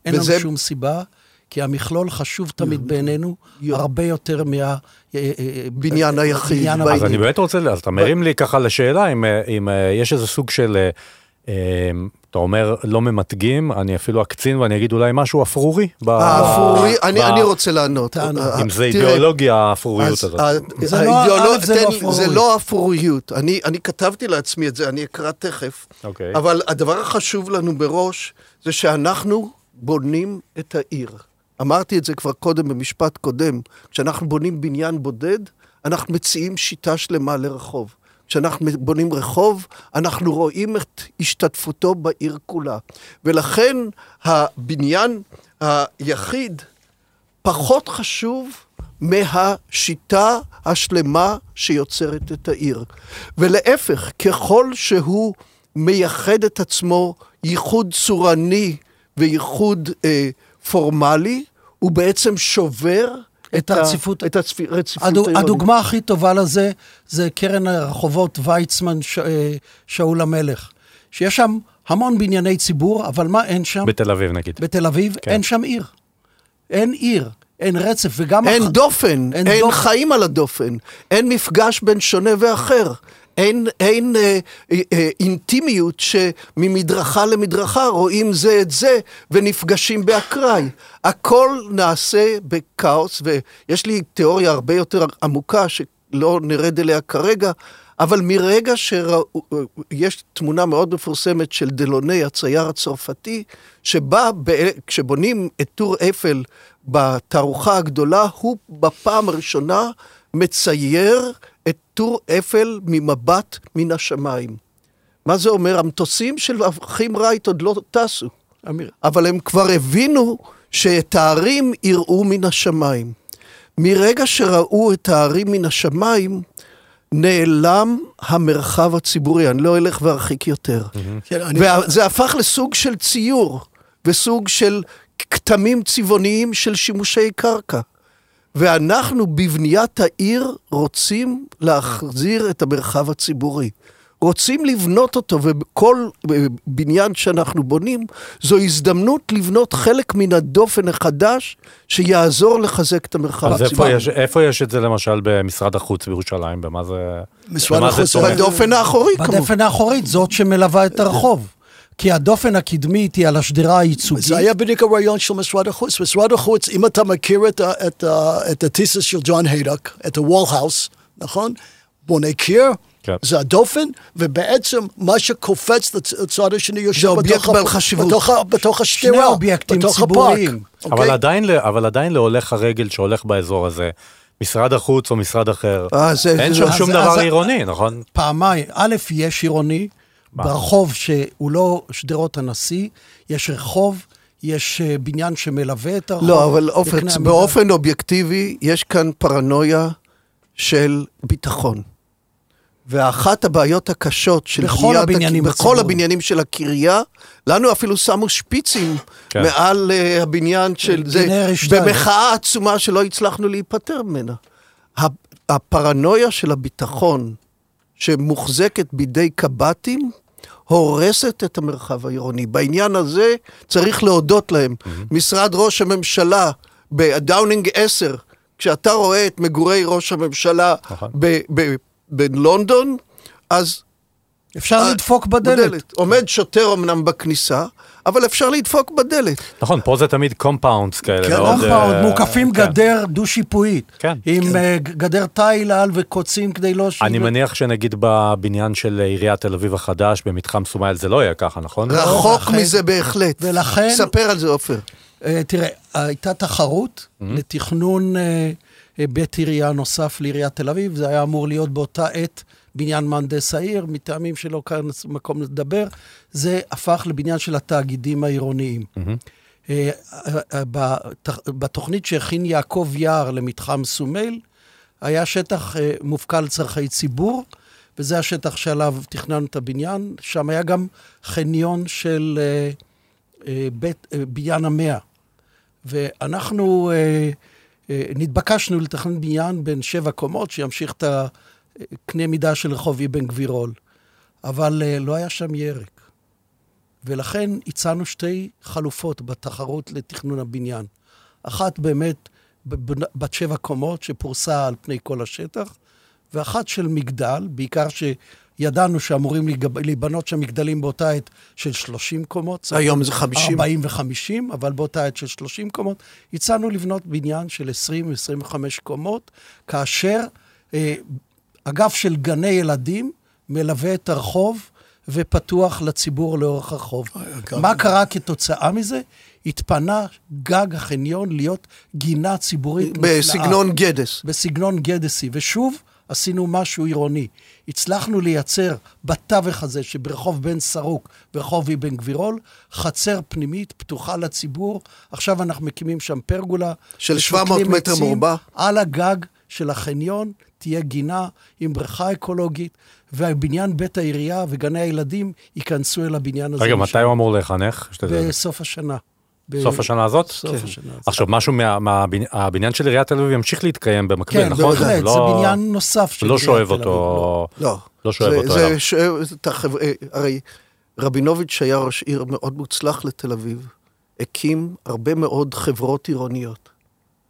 אין לנו וזה- שום סיבה, כי המכלול חשוב תמיד בעינינו הרבה יותר מה... אה, אה, אה, היחיד. אז אני באמת רוצה, אז אתה מרים לי ככה לשאלה, אם, אם יש איזה סוג של, אתה אומר לא ממתגים, אני אפילו אקצין ואני אגיד אולי משהו אפרורי. ב- אני רוצה לענות. אם זה אידיאולוגיה, האפרוריות הזאת. זה לא- לא אפרוריות. לא אפרוריות. אני אני כתבתי לעצמי את זה, אני אקרא תכף. אוקיי. אבל הדבר החשוב לנו בראש, זה שאנחנו בונים את העיר. אמרתי את זה כבר קודם במשפט קודם. כשאנחנו בונים בניין בודד, אנחנו מציעים שיטה שלמה לרחוב. כשאנחנו בונים רחוב, אנחנו רואים את השתתפותו בעיר כולה. ולכן הבניין היחיד פחות חשוב מהשיטה השלמה שיוצרת את העיר. ולהפך, ככל שהוא מייחד את עצמו ייחוד צורני וייחוד אה, פורמלי, הוא בעצם שובר את הרציפות. את הצפ- הרציפות הדוג, העירונית. הדוגמה הכי טובה לזה זה קרן הרחובות ויצמן ש, אה, שאול המלך. שיש שם המון בנייני ציבור, אבל מה אין שם? בתל אביב נגיד. בתל אביב כן. אין שם עיר. אין עיר, אין רצף, וגם... אין הח- דופן, אין אין, דופן. חיים על הדופן, אין מפגש בין שונה ואחר, אין, אין אה, אה, אה, אינטימיות שממדרכה למדרכה רואים זה את זה ונפגשים באקראי. הכל נעשה בכאוס, ויש לי תיאוריה הרבה יותר עמוקה שלא נרד אליה כרגע, אבל מרגע שיש תמונה מאוד מפורסמת של דלוני, הצייר הצרפתי, שבה ב- כשבונים את טור אפל בתערוכה הגדולה, הוא בפעם הראשונה מצייר את טור אפל ממבט מן השמיים. מה זה אומר? המטוסים של האחים רייט עוד לא טסו, אמיר, אבל הם כבר הבינו שאת הערים יראו מן השמיים. מרגע שראו את הערים מן השמיים, נעלם המרחב הציבורי, אני לא אלך וארחיק יותר. כן, וזה הפך לסוג של ציור, וסוג של כתמים צבעוניים של שימושי קרקע. ואנחנו בבניית העיר רוצים להחזיר את המרחב הציבורי. רוצים לבנות אותו, וכל בניין שאנחנו בונים, זו הזדמנות לבנות חלק מן הדופן החדש, שיעזור לחזק את המרחב אז איפה הציבורי. יש, איפה יש את זה למשל במשרד החוץ בירושלים? במה זה... משרד החוץ-? בדופן האחורי, כמובן. בדפן האחורית, זאת שמלווה את הרחוב. כי הדופן הקדמית היא על השדרה הייצוגית. זה היה בדיוק הרעיון של משרד החוץ. משרד החוץ, אם אתה מכיר את, את, את התיסס של ג'ון היידק, את house, נכון? בונה קיר, כן. זה הדופן, ובעצם מה שקופץ לצ- לצד השני יושב בתוך ה- בעל חשיבות. בתוך בתוך השדרה, שני אובייקטים בתוך ציבוריים. הפארק. אבל, אוקיי? עדיין, אבל עדיין להולך הרגל שהולך באזור הזה, משרד החוץ או משרד אחר, אה, זה- אין זה- שם אז- שום אז- דבר אז- עירוני, נכון? פעמיים. א', יש עירוני, ברחוב שהוא לא שדרות הנשיא, יש רחוב יש אה, בניין שמלווה את הרחוב. לא, אבל עופר, המידה. באופן אובייקטיבי, יש כאן פרנויה של ביטחון. ואחת הבעיות הקשות של בכל הבניינים בכל הציבוריים. הבניינים של הקריה, לנו אפילו שמו שפיצים כן. מעל uh, הבניין של זה. במחאה עצומה שלא הצלחנו להיפטר ממנה. ה- הפרנויה של הביטחון, שמוחזקת בידי קב"טים, הורסת את המרחב העירוני. בעניין הזה צריך להודות להם. משרד ראש הממשלה בדאונינג 10, כשאתה רואה את מגורי ראש הממשלה נכון. ב- ב- בלונדון, אז אפשר אה, לדפוק בדלת. עומד שוטר אמנם בכניסה, אבל אפשר לדפוק בדלת. נכון, פה זה תמיד compounds כאלה. כן, compound, אה, מוקפים כן. גדר דו-שיפועית. כן. עם אה, גדר תיל עליו קוצים כדי לא... אני מניח שנגיד בבניין של עיריית תל אביב החדש, במתחם סומייל, זה לא יהיה ככה, נכון? רחוק לכן- מזה בהחלט. ולכן- ספר על זה, עופר. אה, תראה, הייתה תחרות לתכנון אה, אה, בית עירייה נוסף לעיריית תל אביב, זה היה אמור להיות באותה עת בניין מהנדס העיר, מטעמים שלא כאן מקום לדבר, זה הפך לבניין של התאגידים העירוניים. אה, אה, בת- בתוכנית שהכין יעקב יער למתחם סומייל, היה שטח אה, מופקע לצורכי ציבור, וזה השטח שעליו תכננו את הבניין. שם היה גם חניון של אה, אה, בית, אה, בניין המאה. ואנחנו אה, אה, נתבקשנו לתכנן בניין בין שבע קומות, שימשיך את הקנה מידה של רחוב אבן גבירול. אבל אה, לא היה שם ירק. ולכן הצענו שתי חלופות בתחרות לתכנון הבניין. אחת באמת בת שבע קומות, שפורסה על פני כל השטח, ואחת של מגדל, בעיקר שידענו שאמורים להיבנות שם מגדלים באותה עת של 30 קומות. היום זה 50. 40 ו-50, אבל באותה עת של 30 קומות. הצענו לבנות בניין של 20-25 קומות, כאשר אה, אגף של גני ילדים מלווה את הרחוב ופתוח לציבור לאורך הרחוב. מה קרה כתוצאה מזה? התפנה גג החניון להיות גינה ציבורית נפלאה. בסגנון גדס. בסגנון גדסי, ושוב עשינו משהו עירוני. הצלחנו לייצר בתווך הזה שברחוב בן סרוק ורחוב אבן גבירול, חצר פנימית פתוחה לציבור. עכשיו אנחנו מקימים שם פרגולה. של ושותלים 700 מטר. מרובע. על הגג של החניון תהיה גינה עם בריכה אקולוגית, והבניין בית העירייה וגני הילדים ייכנסו אל הבניין הזה. רגע, משם. מתי הוא אמור להיחנך? בסוף השנה. ב- סוף השנה הזאת? סוף כן. השנה הזאת. עכשיו, משהו מהבניין של עיריית תל אביב ימשיך להתקיים במקביל, כן, נכון? בהחלט, זה לא- בניין נוסף של לא עיריית שואב תל אביב, אותו... לא. לא שואב זה- אותו זה אליו. שואב את החבר... אה, הרי רבינוביץ' היה ראש עיר מאוד מוצלח לתל אביב, הקים הרבה מאוד חברות עירוניות.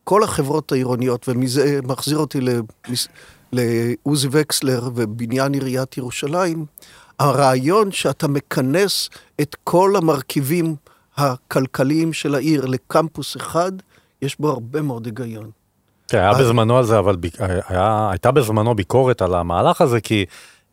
כל החברות העירוניות, ומזה מחזיר אותי. לעוזי וקסלר ובניין עיריית ירושלים, הרעיון שאתה מכנס את כל המרכיבים הכלכליים של העיר לקמפוס אחד, יש בו הרבה מאוד היגיון. כן, היה בזמנו על זה, אבל היה, הייתה בזמנו ביקורת על המהלך הזה, כי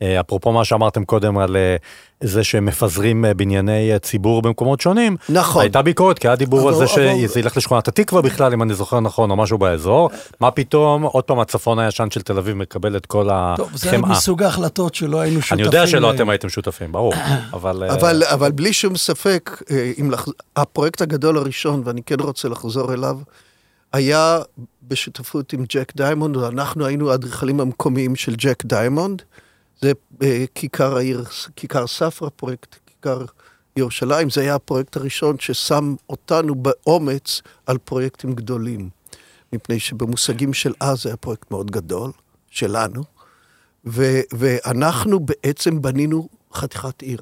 אפרופו מה שאמרתם קודם על אה, זה שמפזרים אה, בנייני אה, ציבור במקומות שונים, נכון. הייתה ביקורת, כי היה דיבור על זה אבל- שזה ילך לשכונת התקווה בכלל, אם אני זוכר נכון, או משהו באזור. מה פתאום, עוד פעם הצפון הישן של תל אביב מקבל את כל הטוב, זה החמאה. מסוג ההחלטות שלא היינו שותפים. אני יודע שלא להם. אתם הייתם שותפים, ברור, [COUGHS] אבל... אה, אבל, אבל בלי שום ספק, אה, לח... הפרויקט הגדול הראשון, ואני כן רוצה לחזור אליו, היה בשותפות עם ג'ק דיימונד, ואנחנו היינו האדריכלים המקומיים של ג'ק דיימונד. זה אה, כיכר העיר, כיכר ספרא, פרויקט כיכר ירושלים. זה היה הפרויקט הראשון ששם אותנו באומץ על פרויקטים גדולים. מפני שבמושגים של אז זה היה פרויקט מאוד גדול, שלנו, ו- ואנחנו בעצם בנינו חתיכת עיר.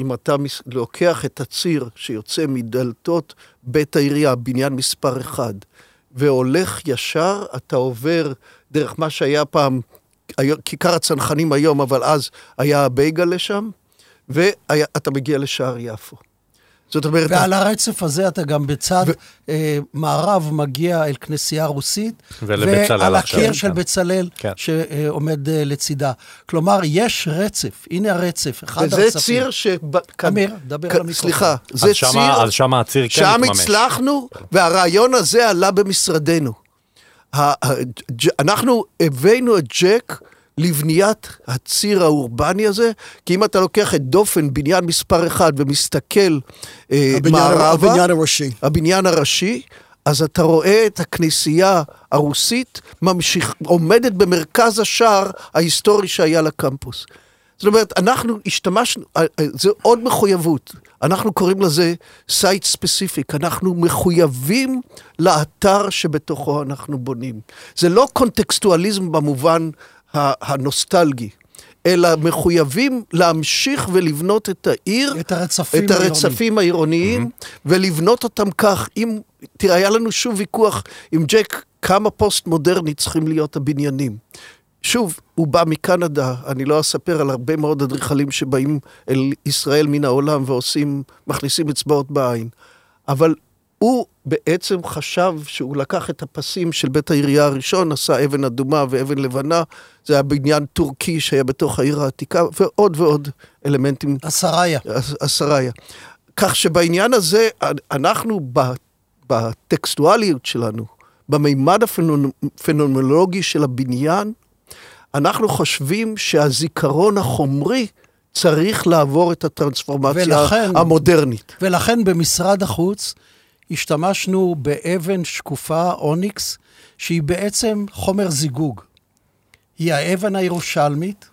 אם אתה מס- לוקח את הציר שיוצא מדלתות בית העירייה, בניין מספר אחד, והולך ישר, אתה עובר דרך מה שהיה פעם, כיכר הצנחנים היום, אבל אז היה הבייגלה שם, ואתה מגיע לשער יפו. זאת אומרת, ועל הרצף הזה אתה גם בצד ו- אה, מערב מגיע אל כנסייה רוסית, ועל הקיר של כן. בצלאל כן. שעומד אה, לצידה. כלומר, יש רצף, הנה הרצף, אחד וזה הרצפים. ציר ש... אמיר, דבר על המיקרופון. סליחה, זה אז שמה- ציר... אז שמה הציר כן שם מתממש. הצלחנו, והרעיון הזה עלה במשרדנו. אנחנו הבאנו את ג'ק לבניית הציר האורבני הזה, כי אם אתה לוקח את דופן, בניין מספר אחד, ומסתכל אה, הבניין, מערבה, הבניין הראשי. הבניין הראשי, אז אתה רואה את הכנסייה הרוסית ממשיך, עומדת במרכז השער ההיסטורי שהיה לקמפוס. זאת אומרת, אנחנו השתמשנו, אה, אה, זו עוד מחויבות. אנחנו קוראים לזה site specific. אנחנו מחויבים לאתר שבתוכו אנחנו בונים. זה לא קונטקסטואליזם במובן הנוסטלגי, אלא מחויבים להמשיך ולבנות את העיר, את הרצפים את הרצפים העירוניים, ולבנות אותם כך. אם, תראה, היה לנו שוב ויכוח עם ג'ק, כמה פוסט-מודרני צריכים להיות הבניינים. שוב, הוא בא מקנדה, אני לא אספר על הרבה מאוד אדריכלים שבאים אל ישראל מן העולם ועושים, מכניסים אצבעות בעין. אבל הוא בעצם חשב שהוא לקח את הפסים של בית העירייה הראשון, עשה אבן אדומה ואבן לבנה, זה היה בניין טורקי שהיה בתוך העיר העתיקה, ועוד ועוד אלמנטים עשריה. עשריה. כך שבעניין הזה, אנחנו בטקסטואליות שלנו, במימד הפנומנולוגי של הבניין, אנחנו חושבים שהזיכרון החומרי צריך לעבור את הטרנספורמציה ולכן- המודרנית. ולכן במשרד החוץ השתמשנו באבן שקופה, אוניקס, שהיא בעצם חומר זיגוג. היא האבן הירושלמית,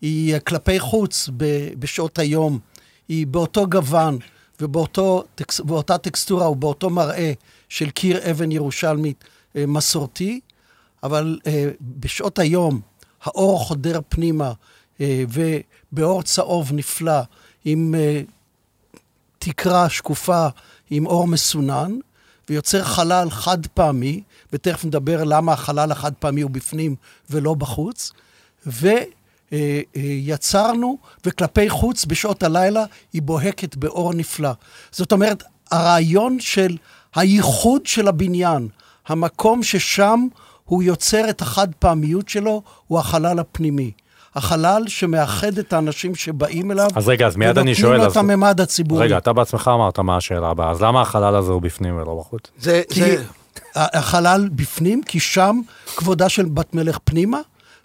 היא כלפי חוץ בשעות היום, היא באותו גוון ובאותה טקסטורה ובאותו מראה של קיר אבן ירושלמית אה, מסורתי, אבל אה, בשעות היום האור חודר פנימה אה, ובאור צהוב נפלא, עם תקרה שקופה עם אור מסונן, ויוצר חלל חד פעמי, ותכף נדבר למה החלל החד פעמי הוא בפנים ולא בחוץ, ויצרנו, וכלפי חוץ בשעות הלילה היא בוהקת באור נפלא. זאת אומרת, הרעיון של הייחוד של הבניין, המקום ששם הוא יוצר את החד פעמיות שלו, הוא החלל הפנימי. החלל שמאחד את האנשים שבאים אליו, אז רגע, אז מיד אני שואל, ונותנים לו אז- את הממד הציבורי. רגע, אתה בעצמך אמרת מה השאלה הבאה, אז למה החלל הזה הוא בפנים ולא בחוץ? זה, כי זה, החלל בפנים, כי שם כבודה של בת מלך פנימה,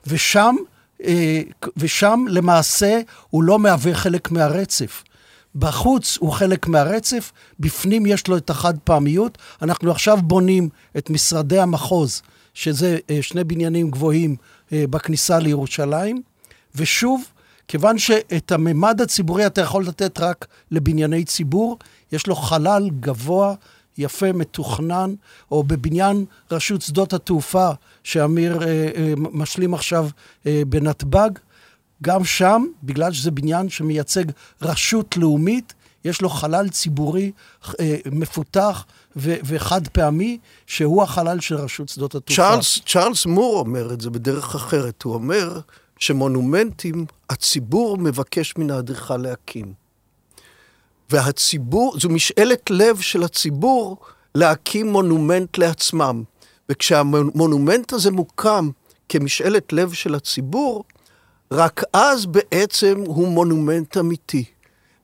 ושם, אה, ושם למעשה הוא לא מהווה חלק מהרצף. בחוץ הוא חלק מהרצף, בפנים יש לו את החד פעמיות. אנחנו עכשיו בונים את משרדי המחוז, שזה אה, שני בניינים גבוהים אה, בכניסה לירושלים, ושוב, כיוון שאת הממד הציבורי אתה יכול לתת רק לבנייני ציבור, יש לו חלל גבוה, יפה, מתוכנן, או בבניין רשות שדות התעופה, שאמיר אה, אה, משלים עכשיו אה, בנתב"ג, גם שם, בגלל שזה בניין שמייצג רשות לאומית, יש לו חלל ציבורי אה, מפותח ו- וחד פעמי, שהוא החלל של רשות שדות התעופה. צ'ארלס, צ'ארלס מור אומר את זה בדרך אחרת, הוא אומר שמונומנטים, הציבור מבקש מן האדריכל להקים. והציבור, זו משאלת לב של הציבור להקים מונומנט לעצמם. וכשהמונומנט הזה מוקם כמשאלת לב של הציבור, רק אז בעצם הוא מונומנט אמיתי.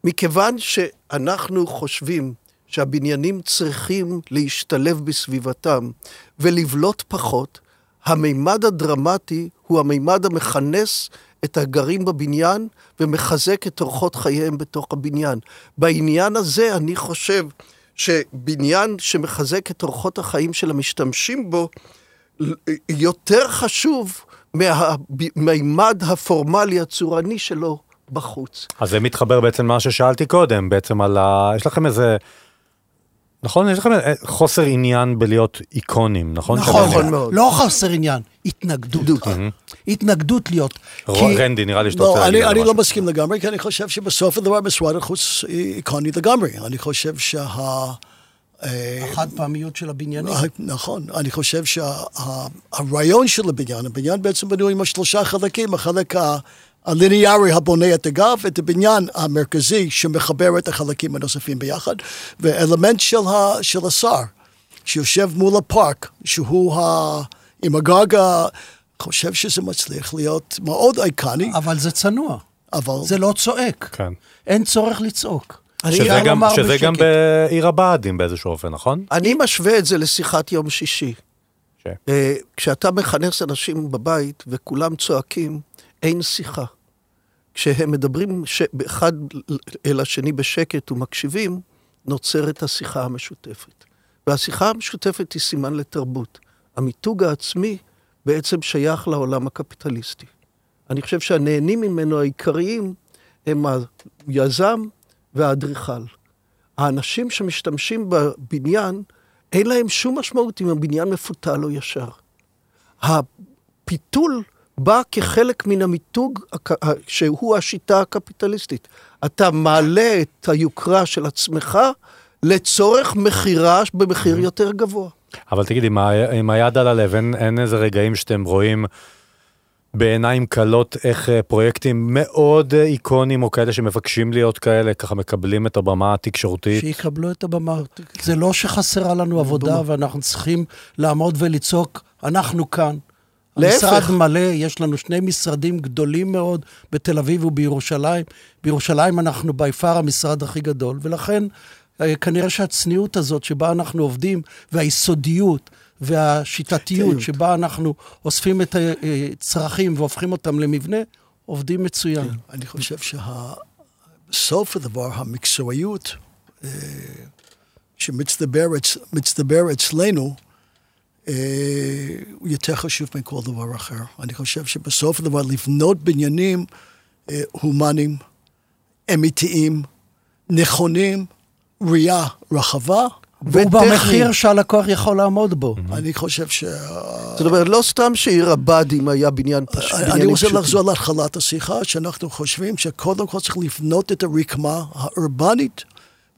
מכיוון שאנחנו חושבים שהבניינים צריכים להשתלב בסביבתם ולבלוט פחות, המימד הדרמטי הוא המימד המכנס את הגרים בבניין ומחזק את אורחות חייהם בתוך הבניין. בעניין הזה אני חושב שבניין שמחזק את אורחות החיים של המשתמשים בו, יותר חשוב מהמימד הפורמלי הצורני שלו בחוץ. אז זה מתחבר בעצם למה ששאלתי קודם, בעצם על ה... יש לכם איזה... נכון? יש לכם אה, חוסר עניין בלהיות איקונים, נכון? נכון, נכון מאוד. לא חוסר עניין, התנגדות. התנגדות להיות. רנדי, נראה לי שאתה רוצה לא, להגיד אני, על אני לא משהו. מסכים לגמרי, כי אני חושב שבסוף הדבר משרד החוץ איקוני לגמרי. אני חושב שה... אה, החד פעמיות של הבניינים. נכון, אני חושב שהרעיון של הבניין, הבניין בעצם בנוי עם שלושה חלקים, החלק ה- הליניארי הבונה את הגב, את הבניין המרכזי שמחבר את החלקים הנוספים ביחד, ואלמנט של, ה, של השר, שיושב מול הפארק, שהוא ה, עם הגג, חושב שזה מצליח להיות מאוד אייקני, אבל זה צנוע, אבל... זה לא צועק. כן. אין צורך לצעוק. שזה גם- שזה גם. בעיר הבה"דים באיזשהו אופן, נכון? אני משווה את זה לשיחת יום שישי. ש... אה, כשאתה מכנס אנשים בבית וכולם צועקים, אין שיחה. כשהם מדברים ש... אחד אל השני בשקט ומקשיבים, נוצרת השיחה המשותפת. והשיחה המשותפת היא סימן לתרבות. המיתוג העצמי בעצם שייך לעולם הקפיטליסטי. אני חושב שהנהנים ממנו העיקריים הם היזם והאדריכל. האנשים שמשתמשים בבניין, אין להם שום משמעות אם הבניין מפותל או ישר. הפיתול בא כחלק מן המיתוג שהוא השיטה הקפיטליסטית. אתה מעלה את היוקרה של עצמך לצורך מכירה במחיר יותר גבוה. אבל תגיד, עם, ה, עם היד על הלב, אין, אין איזה רגעים שאתם רואים בעיניים כלות איך אה, פרויקטים מאוד אה, איקונים או כאלה שמבקשים להיות כאלה, ככה מקבלים את הבמה התקשורתית? שיקבלו את הבמה. זה לא שחסרה לנו עבודה ואנחנו צריכים לעמוד ולצעוק, אנחנו כאן. להפך. המשרד מלא, יש לנו שני משרדים גדולים מאוד בתל אביב ובירושלים. בירושלים אנחנו בי פאר המשרד הכי גדול, ולכן אה, כנראה שהצניעות הזאת שבה אנחנו עובדים, והיסודיות, והשיטתיות שבה אנחנו אוספים את הצרכים והופכים אותם למבנה, עובדים מצוין. כן, אני חושב שבסוף הדבר, המקצועיות אה, שמצטבר אצלנו, אה, הוא יותר חשוב מכל דבר אחר. אני חושב שבסוף הדבר, לבנות בניינים אה, הומניים, אמיתיים, נכונים, ראייה רחבה, ובמחיר שהלקוח יכול לעמוד בו. אני חושב ש... זאת אומרת, לא סתם שעיר הבה"דים היה בניין פשוט. אני רוצה לחזור להתחלת השיחה, שאנחנו חושבים שקודם כל צריך לבנות את הרקמה האורבנית,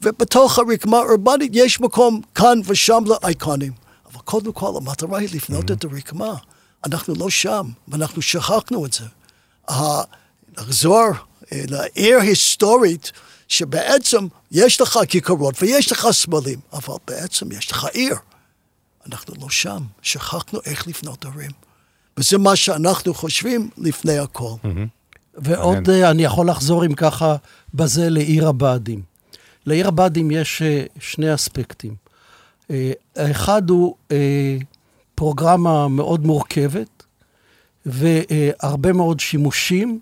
ובתוך הרקמה האורבנית יש מקום כאן ושם לאייקונים. קודם כל, המטרה היא לבנות את הרקמה. אנחנו לא שם, ואנחנו שכחנו את זה. לחזור אה, לעיר היסטורית, שבעצם יש לך כיכרות ויש לך סמלים, אבל בעצם יש לך עיר. אנחנו לא שם, שכחנו איך לבנות ערים. וזה מה שאנחנו חושבים לפני הכל. ועוד uh, אני יכול לחזור אם ככה בזה לעיר הבה"דים. לעיר הבה"דים יש uh, שני אספקטים. Uh, האחד הוא uh, פרוגרמה מאוד מורכבת והרבה מאוד שימושים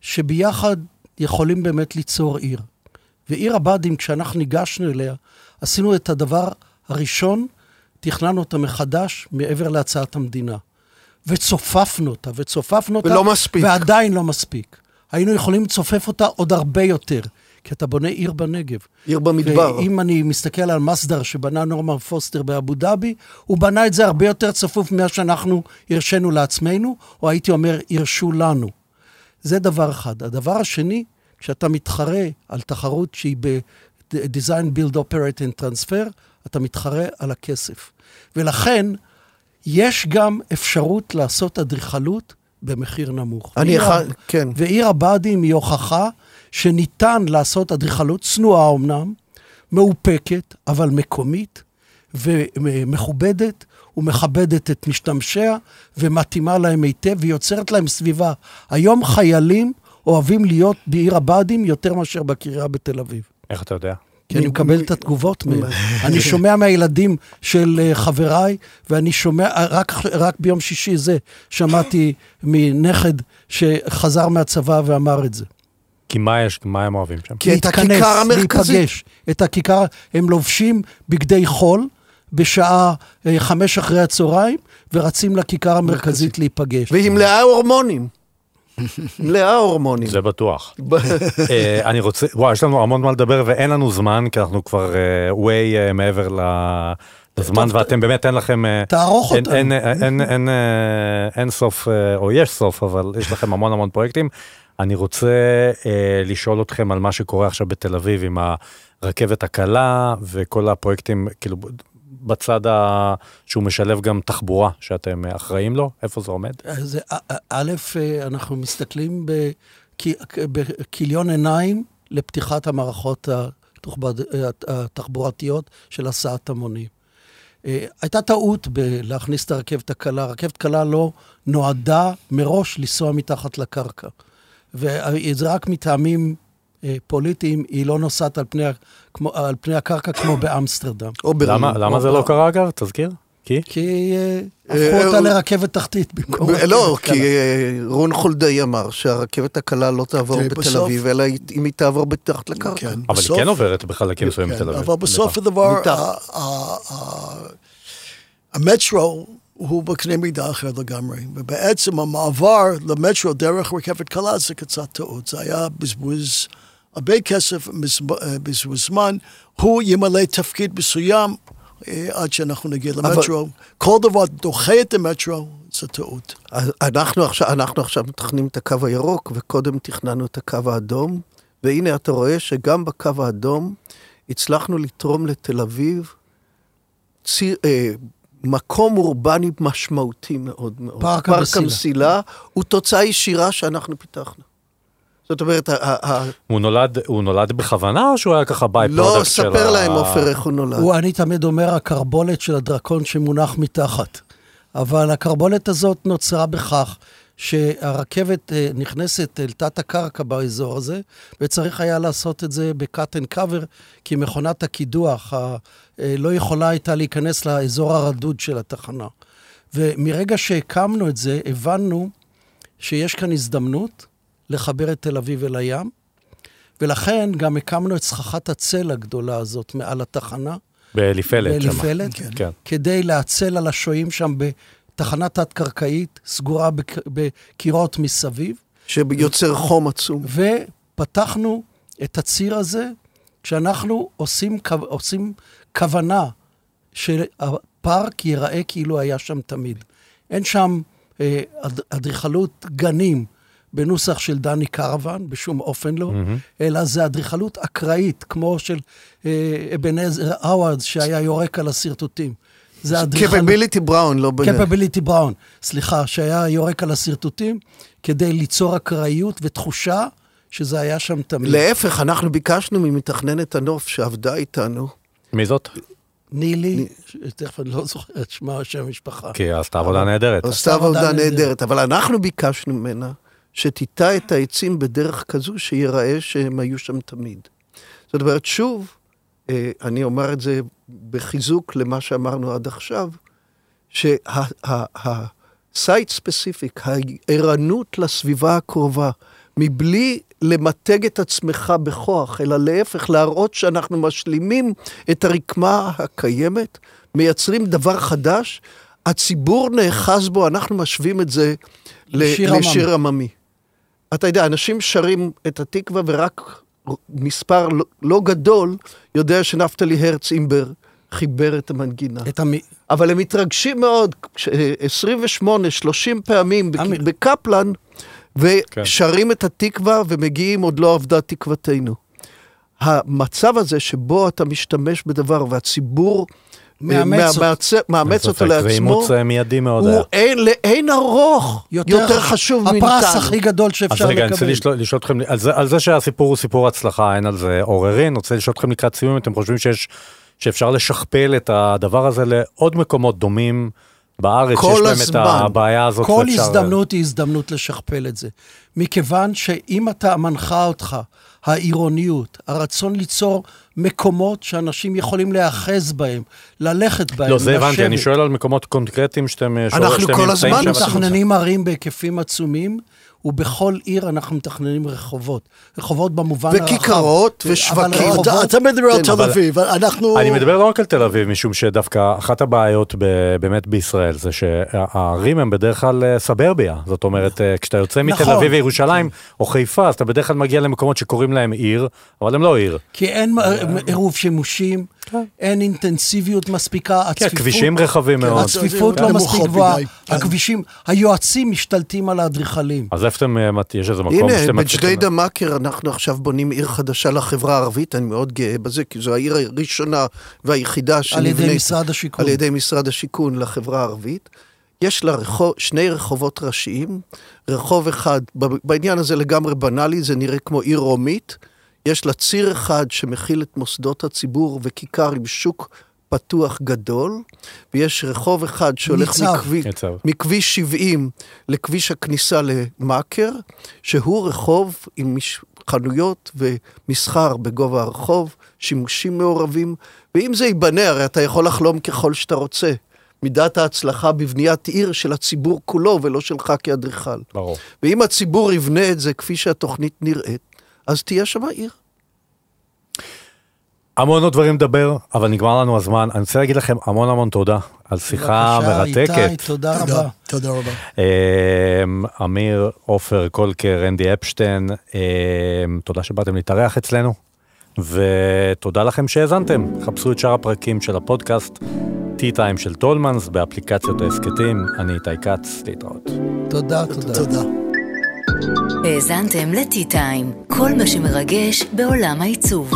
שביחד יכולים באמת ליצור עיר. ועיר הבה"דים, כשאנחנו ניגשנו אליה, עשינו את הדבר הראשון, תכננו אותה מחדש מעבר להצעת המדינה. וצופפנו אותה, וצופפנו אותה. ולא מספיק. ועדיין לא מספיק. היינו יכולים לצופף אותה עוד הרבה יותר, כי אתה בונה עיר בנגב. עיר במדבר. ואם אני מסתכל על מסדר שבנה נורמן פוסטר באבו דאבי, הוא בנה את זה הרבה יותר צפוף ממה שאנחנו הרשינו לעצמנו, או הייתי אומר, הרשו לנו. זה דבר אחד. הדבר השני, כשאתה מתחרה על תחרות שהיא ב-Design, Build, Operate and Transfer, אתה מתחרה על הכסף. ולכן, יש גם אפשרות לעשות אדריכלות במחיר נמוך. אני אחד, כן. ועיר הבה"דים היא הוכחה שניתן לעשות אדריכלות צנועה אמנם, מאופקת, אבל מקומית ומכובדת, ומכבדת את משתמשיה, ומתאימה להם היטב, ויוצרת להם סביבה. היום חיילים אוהבים להיות בעיר הבה"דים יותר מאשר בקריה בתל אביב. איך אתה יודע? כי אני מקבל את התגובות מהם. [LAUGHS] אני שומע מהילדים של אה, חבריי, ואני שומע, רק, רק ביום שישי זה שמעתי מנכד שחזר מהצבא ואמר את זה. כי מה יש, מה הם אוהבים שם? כי את הכיכר המרכזית. להיפגש. את הכיכר, הם לובשים בגדי חול בשעה אה, חמש אחרי הצהריים, ורצים לכיכר המרכזית להיפגש. והיא מלאה הורמונים. [LAUGHS] מלאה הורמונים. זה בטוח. [LAUGHS] אה, אני רוצה, וואי, יש לנו המון מה לדבר ואין לנו זמן, כי אנחנו כבר uh, way uh, מעבר ל... לזמן, ואתם באמת אין לכם... תערוך אותנו. אין, אין, אין, אין, אין סוף, או יש סוף, אבל יש לכם המון המון פרויקטים. אני רוצה אה, לשאול אתכם על מה שקורה עכשיו בתל אביב עם הרכבת הקלה וכל הפרויקטים, כאילו, בצד ה... שהוא משלב גם תחבורה שאתם אחראים לו? איפה זה עומד? אז א', אנחנו מסתכלים בכיליון עיניים לפתיחת המערכות התחבורתיות של הסעת המונים. הייתה טעות בלהכניס את הרכבת הקלה. הרכבת קלה לא נועדה מראש לנסוע מתחת לקרקע. וזה רק מטעמים אה, פוליטיים, היא לא נוסעת על פני, כמו, על פני הקרקע כמו באמסטרדם. למה, למה זה לא קרה אגב? תזכיר. כי? כי אה, אה, הפכו אותה לרכבת תחתית במקום ב- לא, כי רון חולדאי אמר שהרכבת הקלה לא תעבור בתל אביב, אלא אם היא תעבור מתחת לקרקע. כן, אבל היא כן עוברת בחלקים מסוימים כן, בתל אביב. אבל בסוף הדבר, מתחת. ה- ה- ה- המטרו הוא בקנה מידה אחר לגמרי, ובעצם המעבר למטרו דרך רכבת קלה זה קצת טעות, זה היה בזבוז הרבה כסף, אה, בזבוז זמן, הוא ימלא תפקיד מסוים אה, עד שאנחנו נגיע למטרו. כל דבר דוחה את המטרו, זה טעות. אנחנו עכשיו, אנחנו עכשיו מתכננים את הקו הירוק, וקודם תכננו את הקו האדום, והנה אתה רואה שגם בקו האדום הצלחנו לתרום לתל אביב ציר, אה, מקום אורבני משמעותי מאוד מאוד. פארק פארק המסילה. המסילה הוא תוצאה ישירה שאנחנו פיתחנו. זאת אומרת, ה- הוא נולד, הוא נולד בכוונה או שהוא היה ככה by לא, product של ספר ה- להם, עופר, איך הוא נולד. הוא, אני תמיד אומר, הקרבולת של הדרקון שמונח מתחת. אבל הקרבולת הזאת נוצרה בכך שהרכבת אה, נכנסת אל תת הקרקע באזור הזה, וצריך היה לעשות את זה ב-cut and cover, כי מכונת הקידוח ה- אה, לא יכולה הייתה להיכנס לאזור הרדוד של התחנה. ומרגע שהקמנו את זה, הבנו שיש כאן הזדמנות לחבר את תל אביב אל הים, ולכן גם הקמנו את סככת הצל הגדולה הזאת מעל התחנה. באליפלת. באליפלת, כן. כדי להצל על השוהים שם בתחנה תת-קרקעית, סגורה בק- בקירות מסביב, שיוצר חום עצום. ופתחנו את הציר הזה כשאנחנו עושים, עושים כוונה שהפארק ייראה כאילו היה שם תמיד. אין שם אה, אד- אדריכלות גנים בנוסח של דני קרוון, בשום אופן לא, אלא זה אדריכלות אקראית, כמו של אה, אבנזר האווארד, שהיה יורק על השרטוטים. זה אדריכלות... קפביליטי בראון, לא בנה. קפביליטי בראון, סליחה, שהיה יורק על השרטוטים, כדי ליצור אקראיות ותחושה שזה היה שם תמיד. להפך, אנחנו ביקשנו ממתכננת הנוף שעבדה איתנו, מי זאת? נילי, תכף אני לא זוכר את שמה, שם המשפחה. כי עשתה עבודה נהדרת. עשתה עבודה נהדרת. אבל אנחנו ביקשנו ממנה שתיטע את העצים בדרך כזו שיראה שהם היו שם תמיד. זאת אומרת, שוב, אני אומר את זה בחיזוק למה שאמרנו עד עכשיו, שה-site specific, הערנות לסביבה הקרובה, מבלי למתג את עצמך בכוח, אלא להפך, להראות שאנחנו משלימים את הרקמה הקיימת, מייצרים דבר חדש, הציבור נאחז בו, אנחנו משווים את זה לשיר. לשיר עממי. אתה יודע, אנשים שרים את התקווה ורק מספר לא, לא גדול יודע שנפתלי הרץ אימבר חיבר את המנגינה. את המ... אבל הם מתרגשים מאוד, כש- 28, 30 פעמים בק- אמיר. בקפלן, ושרים את התקווה ומגיעים, עוד לא אבדה תקוותנו. המצב הזה שבו אתה משתמש בדבר והציבור מאמץ. מאמץ- אותו לעצמו, אימוץ אה, מיידי מאוד היה. הוא אין- לאין ארוך יותר חשוב מאיתנו. הפרס הכי גדול אז שאפשר רגע, אני רוצה לקבל. לשאול לשאול אתכם, על זה- על זה שהסיפור הוא סיפור הצלחה, אין על זה עוררין, אני רוצה לשאול אתכם לקראת סיום, אם אתם חושבים שיש, שאפשר לשכפל את הדבר הזה לעוד מקומות דומים בארץ, כל שיש להם את הזמן. הבעיה הזאת. כל הזדמנות היא הזדמנות לשכפל את זה. מכיוון שאם אתה מנחה אותך, העירוניות, הרצון ליצור מקומות שאנשים יכולים להיאחז בהם, ללכת בהם, לא, זה הבנתי, אני לשבת. שואל על מקומות קונקרטיים שאתם אה, אנחנו שאתם כל נמצאים הזמן מתכננים ערים בהיקפים עצומים, ובכל עיר אנחנו מתכננים רחובות. רחובות במובן הרחב. וכיכרות ושווקים. רחובות- אתה- אתה- אתה מדבר על כן, תל אבל- אביב, אנחנו... אני מדבר לא רק על תל אביב, משום שדווקא אחת הבעיות ב- באמת בישראל זה שהערים הם בדרך כלל אה, סברביה. זאת אומרת, אה, כשאתה יוצא מתל נכון. אביב וירושלים או חיפה, אז אתה בדרך כלל מגיע למקומות שקוראים להם עיר, אבל הם לא עיר. כי אין עירוב שימושים, אין אינטנסיביות מספיקה, כן, הצפיפות... כבישים רחבים כן, מאוד. הצפיפות כן. לא מספיק גבוהה, כן. כן. הכבישים, היועצים משתלטים על האדריכלים. אז איפה אתם, אה, יש איזה מקום הנה, שאתם מצליחים... בג'דיידה מכר אנחנו עכשיו בונים עיר חדשה לחברה הערבית, אני מאוד גאה בזה, כי זו העיר הראשונה והיחידה על ידי שנבנית משרד השיכון. על ידי משרד השיכון לחברה הערבית. יש לה רחוב, שני רחובות ראשיים, רחוב אחד, בעניין הזה לגמרי בנאלי, זה נראה כמו עיר רומית. יש לה ציר אחד שמכיל את מוסדות הציבור וכיכר עם שוק פתוח גדול, ויש רחוב אחד שהולך ניצב. מכביש 70 לכביש הכניסה למאקר, שהוא רחוב עם מש... חנויות ומסחר בגובה הרחוב, שימושים מעורבים, ואם זה ייבנה, הרי אתה יכול לחלום ככל שאתה רוצה. מידת ההצלחה בבניית עיר של הציבור כולו ולא שלך כאדריכל. ברור. ואם הציבור יבנה את זה כפי שהתוכנית נראית, אז תהיה שם עיר. המון עוד דברים לדבר, אבל נגמר לנו הזמן. אני רוצה להגיד לכם המון המון תודה על שיחה בבקשה, מרתקת. איתי, תודה תודה, רבה. תודה רבה. אמ, אמיר, עופר, קולקר, אנדי אפשטיין, אמ, תודה שבאתם להתארח אצלנו, ותודה לכם שהאזנתם. חפשו את שאר הפרקים של הפודקאסט, T-Time של טולמנס, באפליקציות ההסכתים. אני איתי כץ, להתראות. תודה, תודה. תודה. האזנתם ל-T-Time, כל מה שמרגש בעולם העיצוב.